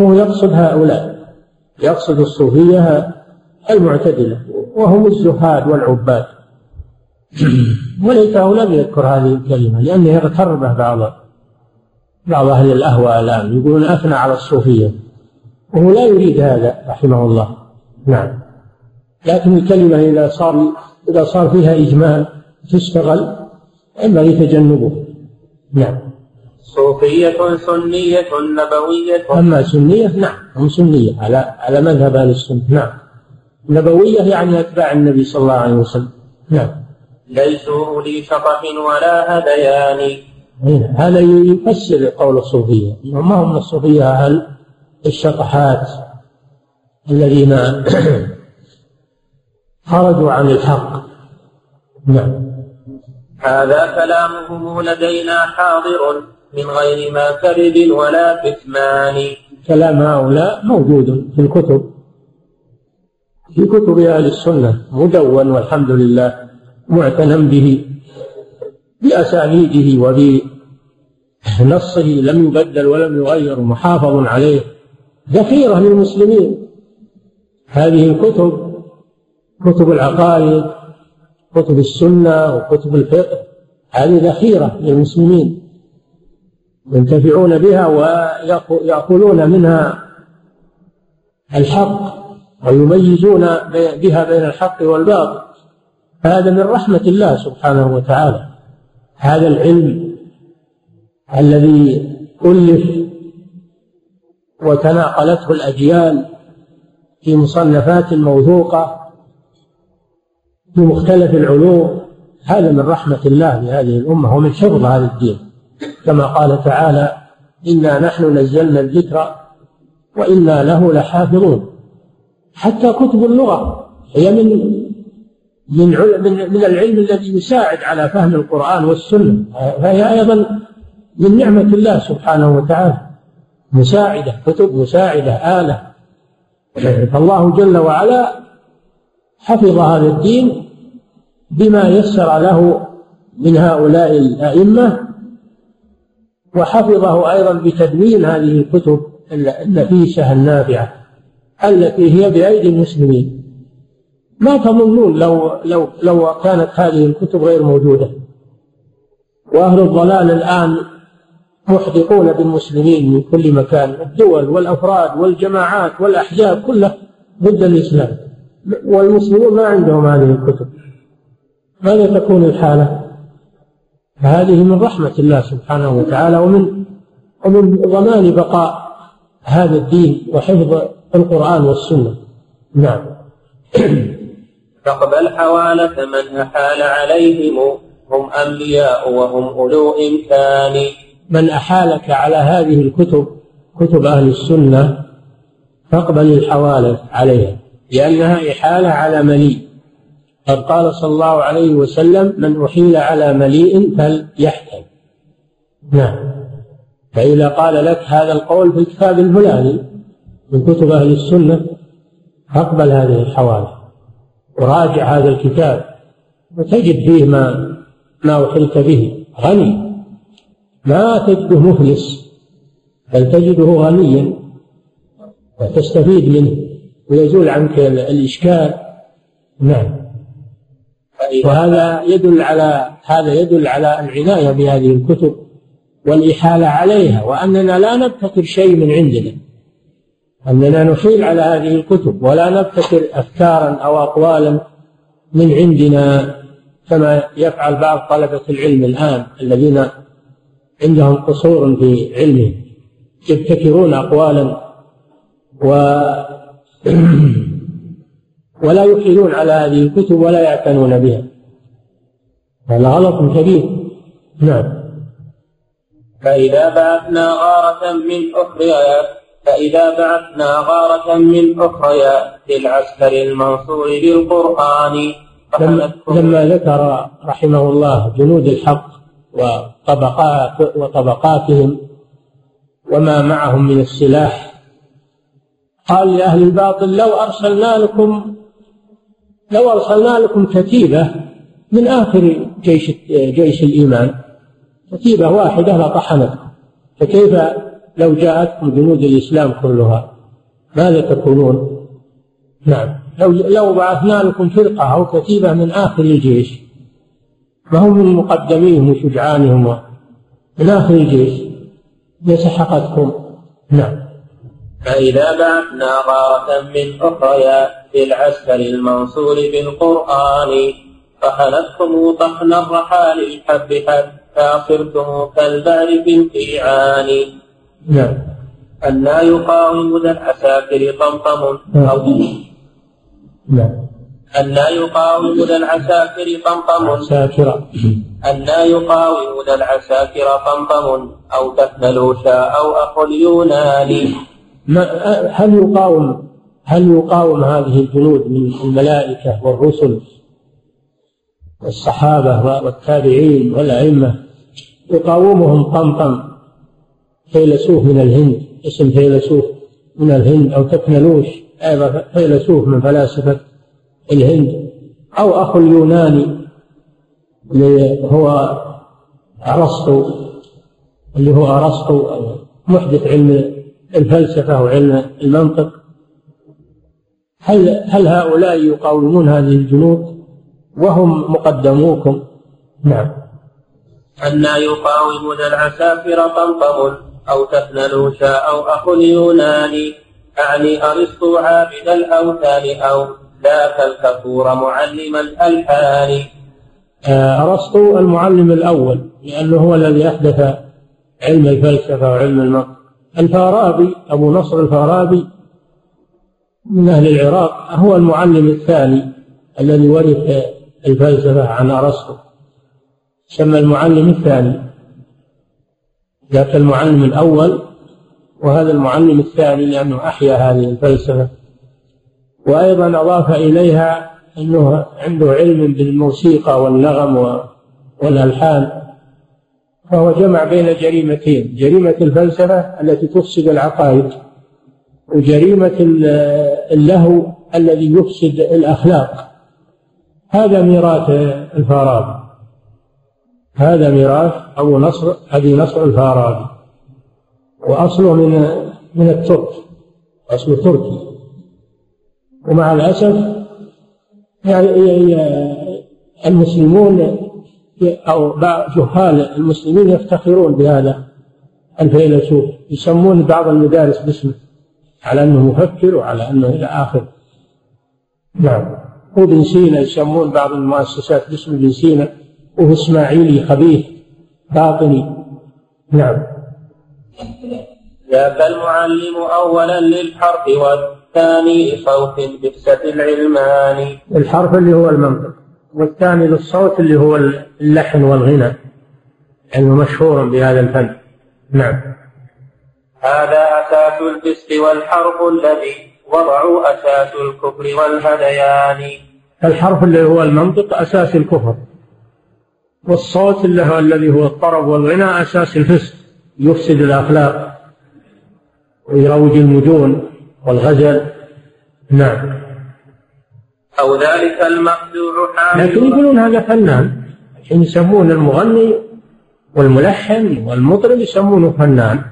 هو يقصد هؤلاء يقصد الصوفية المعتدلة وهم الزهاد والعباد. [clears throat] وليته لم يذكر هذه الكلمة لأنه يغتر به بعض بعض أهل الأهواء الآن يقولون أثنى على الصوفية. وهو لا يريد هذا رحمه الله. نعم. لكن الكلمة إذا صار إذا صار فيها إجمال تشتغل ينبغي تجنبه. نعم. صوفية سنية نبوية. أما سنية نعم. هم سنية على على مذهب أهل السنة. نعم. نبوية يعني أتباع النبي صلى الله عليه وسلم. نعم. ليسوا أولي شطح ولا هذيان هذا يفسر قول الصوفية. ما هم الصوفية أهل الشطحات الذين [clears throat] خرجوا عن الحق؟ نعم. هذا كلامهم لدينا حاضر من غير ما كذب ولا كتمان. كلام هؤلاء موجود في الكتب. في كتب أهل السنة مدون والحمد لله. معتنى به بأسانيده وبنصه لم يبدل ولم يغير محافظ عليه. ذخيرة للمسلمين. هذه الكتب كتب العقائد كتب السنة وكتب الفقه هذه ذخيرة للمسلمين. ينتفعون بها ويأكلون منها الحق ويميزون بها بين الحق والباطل. هذا من رحمة الله سبحانه وتعالى. هذا العلم الذي ألف وتناقلته الأجيال في مصنفات موثوقة في مختلف العلوم هذا من رحمة الله لهذه الأمة ومن حفظ هذا الدين. كما قال تعالى إنا نحن نزلنا الذكر وإنا له لحافظون. حتى كتب اللغة هي من من من من العلم الذي يساعد على فهم القرآن والسنة. فهي أيضا من نعمة الله سبحانه وتعالى. مساعدة كتب مساعدة آلة. فالله جل وعلا حفظ هذا الدين بما يسر له من هؤلاء الأئمة وحفظه أيضا بتدوين هذه الكتب النفيسة النافعة التي هي بأيدي المسلمين. ما تظنون لو لو لو كانت هذه الكتب غير موجودة. وأهل الضلال الآن محدقون بالمسلمين من كل مكان. الدول والأفراد والجماعات والأحزاب كلها ضد الإسلام. والمسلمون ما عندهم هذه الكتب. ماذا تكون الحالة؟ فهذه من رحمة الله سبحانه وتعالى ومن ومن ضمان بقاء هذا الدين وحفظ القرآن والسنة. نعم. [clears throat] فاقبل حوالة من أحال عليهم هم أنبياء وهم أولو إمكان من أحالك على هذه الكتب كتب أهل السنة تقبل الحوالة عليها. لأنها إحالة على مليء. قد قال صلى الله عليه وسلم من أحيل على مليء فليحتل نعم. فإذا قال لك هذا القول في الكتاب الفلاني من كتب أهل السنة فاقبل هذه الحوالة. وراجع هذا الكتاب وتجد فيه ما ما أحلت به. غني. ما تجده مفلس بل تجده غنيا وتستفيد منه ويزول عنك الإشكال. نعم. وهذا يدل على هذا يدل على العناية بهذه الكتب والإحالة عليها وأننا لا نبتكر شيء من عندنا. أننا نحيل على هذه الكتب ولا نبتكر أفكارا أو أقوالا من عندنا كما يفعل بعض طلبة العلم الآن الذين عندهم قصور في علمهم يبتكرون أقوالا و [clears throat] ولا يحيلون على هذه الكتب ولا يعتنون بها. هذا غلط كبير. نعم. فإذا بعثنا غارة من أخريات فإذا بعثنا غارة من أخريات للعسكر المنصور بالقرآن. لما ذكر رحمه الله جنود الحق وطبقات وطبقاتهم وما معهم من السلاح قال لأهل الباطل لو أرسلنا لكم لو أرسلنا لكم كتيبة من آخر جيش جيش الإيمان كتيبة واحدة لطحنتكم فكيف لو جاءتكم جنود الإسلام كلها ماذا تكونون؟ نعم. لو لو بعثنا لكم فرقة أو كتيبة من آخر الجيش ما هم من مقدميهم وشجعانهم؟ من آخر الجيش. لسحقتكم نعم. فإذا بعثنا غارة من أخريات العسكر المنصور بالقرآن طحنتكم طحن الرحى للحب حتى صرتم كالبعر في نعم. أنى يقاوم ذي العساكر طمطم. أو نعم. أنى يقاوم ذي العساكر طمطم. عساكر أنى يقاوم ذي العساكر طمطم. أو تنكلوشا أو أخو اليوناني هل يقاوم هل يقاوم هذه الجنود من الملائكة والرسل والصحابة والتابعين والأئمة؟ يقاومهم طمطم. فيلسوف من الهند اسم فيلسوف من الهند أو تكنلوش أيضا فيلسوف من فلاسفة الهند أو أخو اليوناني اللي هو أرسطو اللي هو أرسطو محدث علم الفلسفة وعلم المنطق. هل هل هؤلاء يقاومون هذه الجنود؟ وهم مقدموكم؟ نعم. أنا يقاوم ذا العسافر طمطم. أو تفنلوشا أو أخو اليوناني أعني أرسطو عابد الأوثان أو ذاك الكفور معلم الألحان. آه، أرسطو المعلم الأول لأنه هو الذي أحدث علم الفلسفة وعلم المنطق الفارابي أبو نصر الفارابي من أهل العراق هو المعلم الثاني الذي ورث الفلسفة عن أرسطو. سمى المعلم الثاني. ذاك المعلم الأول وهذا المعلم الثاني لأنه أحيا هذه الفلسفة. وأيضا أضاف إليها أنه عنده علم بالموسيقى والنغم والألحان فهو جمع بين جريمتين جريمة الفلسفة التي تفسد العقائد وجريمة اللهو الذي يفسد الأخلاق. هذا ميراث الفارابي. هذا ميراث أبو نصر أبي نصر الفارابي. وأصله من من الترك أصله تركي. ومع الأسف يعني المسلمون أو بعض جهال المسلمين يفتخرون بهذا الفيلسوف. يسمون بعض المدارس باسمه على أنه مفكر وعلى أنه إلى آخره نعم. وابن سينا يسمون بعض المؤسسات باسم ابن سينا. وهو إسماعيلي خبيث باطني. نعم. ذاك المعلم أولا للحرف والثاني لصوت بئسة العلمان. الحرف اللي هو المنطق والثاني للصوت اللي هو اللحن والغنى. علم مشهور بهذا الفن. نعم. هذا أساس الفسق والحرف الذي وضعوا أساس الكفر والهذيان الحرف اللي هو المنطق أساس الكفر. والصوت هو الذي هو الطرب والغنى أساس الفسق يفسد الأخلاق. ويروج المجون والغزل نعم. أو ذلك المخدوع حامل. لكن يقولون هذا فنان حين يسمون المغني والملحن والمطرب يسمونه فنان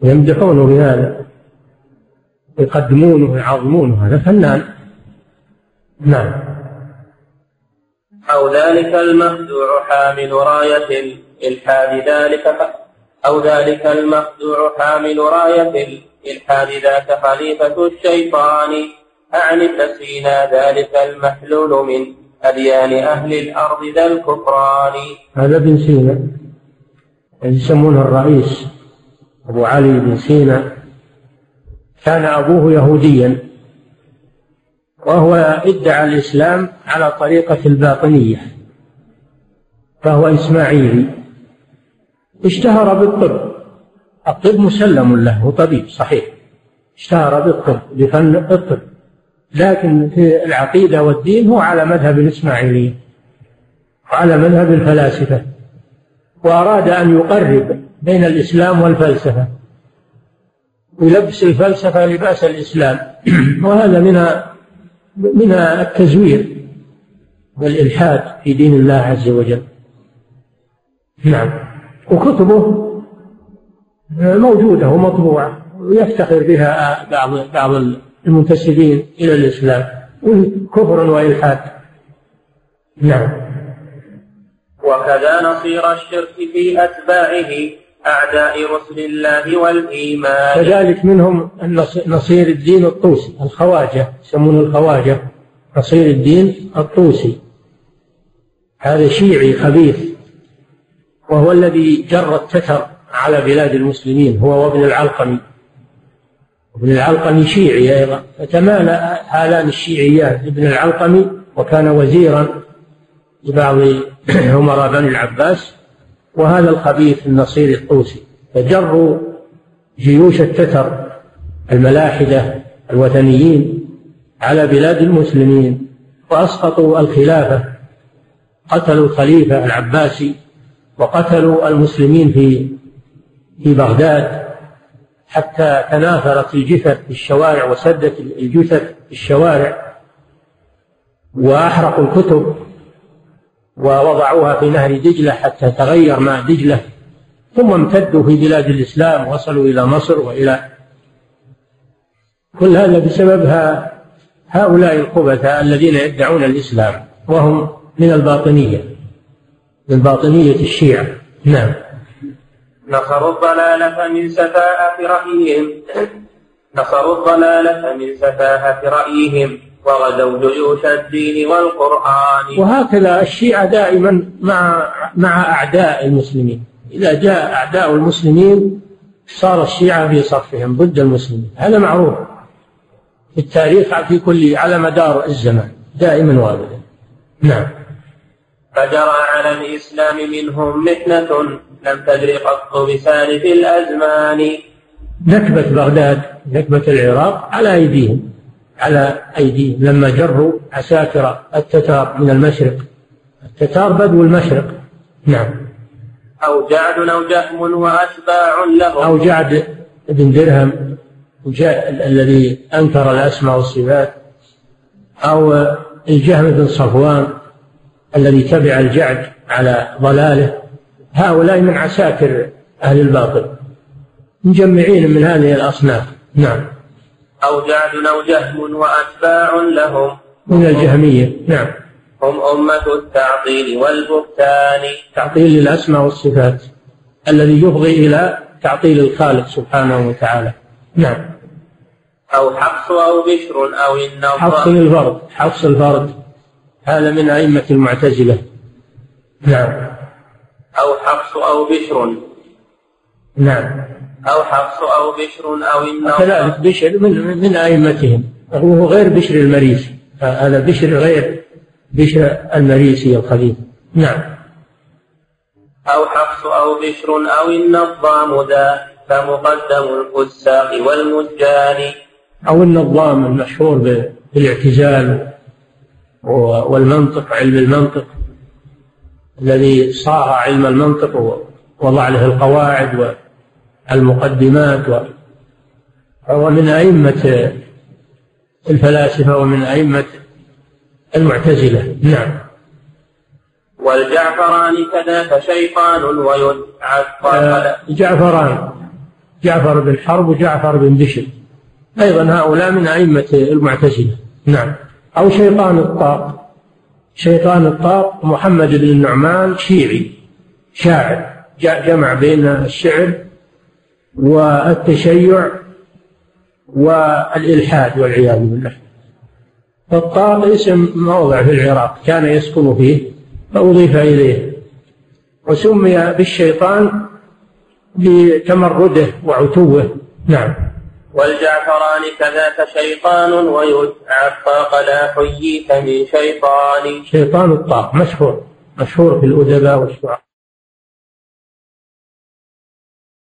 ويمدحونه بهذا يقدمونه ويعظمونه هذا فنان. نعم. أو ذلك المخدوع حامل راية الإلحاد ذلك أو ذلك المخدوع حامل راية الإلحاد ذاك خليفة الشيطان. أعن ابن سينا ذلك المحلول من أديان أهل الأرض ذا الكفران. هذا ابن سينا. يسمونه الرئيس أبو علي بن سينا. كان أبوه يهوديا. وهو ادعى الإسلام على طريقة الباطنية فهو إسماعيلي. اشتهر بالطب. الطب مسلم له هو طبيب صحيح. اشتهر بالطب بفن الطب. لكن في العقيدة والدين هو على مذهب الإسماعيلية وعلى مذهب الفلاسفة وأراد أن يقرب بين الإسلام والفلسفة ويلبس الفلسفة لباس الإسلام. [clears throat] وهذا من من التزوير والإلحاد في دين الله عز وجل. نعم. وكتبه موجودة ومطبوعة ويفتخر بها بعض بعض المنتسبين إلى الإسلام كفر وإلحاد نعم. وكذا نصير الشرك في أتباعه. أعداء رسل الله والإيمان. كذلك منهم نصير الدين الطوسي الخواجة يسمونه الخواجة نصير الدين الطوسي. هذا شيعي خبيث وهو الذي جر التتر على بلاد المسلمين هو وابن العلقمي. ابن العلقمي شيعي أيضا فتمالأ هالان الشيعيات ابن العلقمي وكان وزيرا لبعض [clears throat] أمراء بني العباس وهذا الخبيث النصير الطوسي. فجروا جيوش التتر الملاحدة الوثنيين على بلاد المسلمين وأسقطوا الخلافة قتلوا الخليفة العباسي وقتلوا المسلمين في في بغداد حتى تناثرت الجثث في الشوارع وسدت الجثث في الشوارع وأحرقوا الكتب. ووضعوها في نهر دجلة حتى تغير ماء دجلة ثم امتدوا في بلاد الإسلام وصلوا إلى مصر وإلى كل هذا بسبب هؤلاء الخبثاء الذين يدعون الإسلام وهم من الباطنية من باطنية الشيعة. نعم. نصروا الضلالة من سفاهة رأيهم. نصروا الضلالة من سفاهة رأيهم. وغزوا جيوش الدين والقرآن. وهكذا الشيعة دائما مع مع أعداء المسلمين. إذا جاء أعداء المسلمين صار الشيعة في صفهم ضد المسلمين. هذا معروف. في التاريخ في كل على مدار الزمان. دائما وابدا نعم. فجرى على الإسلام منهم محنة لم تدر قط بسالف الأزمان. نكبة بغداد نكبة العراق على أيديهم. على أيديهم. لما جروا عساكر التتار من المشرق. التتار بدو المشرق. نعم. أو جعد أو جهم وأتباع له أو جعد بن درهم الذي أنكر الأسماء والصفات. أو الجهم بن صفوان الذي تبع الجعد على ضلاله. هؤلاء من عساكر أهل الباطل. مجمعين من هذه الأصناف. نعم. أو جعد أو جهم وأتباع لهم. من الجهمية نعم. هم أمة التعطيل والبهتان. تعطيل للأسماء والصفات الذي يفضي إلى تعطيل الخالق سبحانه وتعالى. نعم. أو حفص أو بشر أو النظر. حفص الفرد حفص الفرد. هذا من أئمة المعتزلة. نعم. أو حفص أو بشر. نعم. أو حفص أو بشر أو النضر كذلك بشر من, من أئمتهم. وهو غير بشر المريسي هذا بشر غير بشر المريسي الخليل نعم. أو حفص أو بشر أو النظام ذا فمقدم الفساق والمجان. أو النظام المشهور بالاعتزال والمنطق علم المنطق. الذي صار علم المنطق ووضع له القواعد والمقدمات وهو من أئمة الفلاسفة ومن أئمة المعتزلة. نعم. والجعفران كذاك شيطان ويدعى آه، جعفران. جعفر بن حرب وجعفر بن بشر أيضا هؤلاء من أئمة المعتزلة. نعم. أو شيطان الطاق. شيطان الطاق محمد بن النعمان شيعي. شاعر. جمع بين الشعر والتشيع والإلحاد والعياذ بالله. فالطاق اسم موضع في العراق كان يسكن فيه فأضيف إليه وسمي بالشيطان لتمرده وعتوه. نعم. والجعفران كذاك شيطان الطاق لا حييت من شيطان. شيطان الطاق مشهور مشهور في الأدباء والشعراء.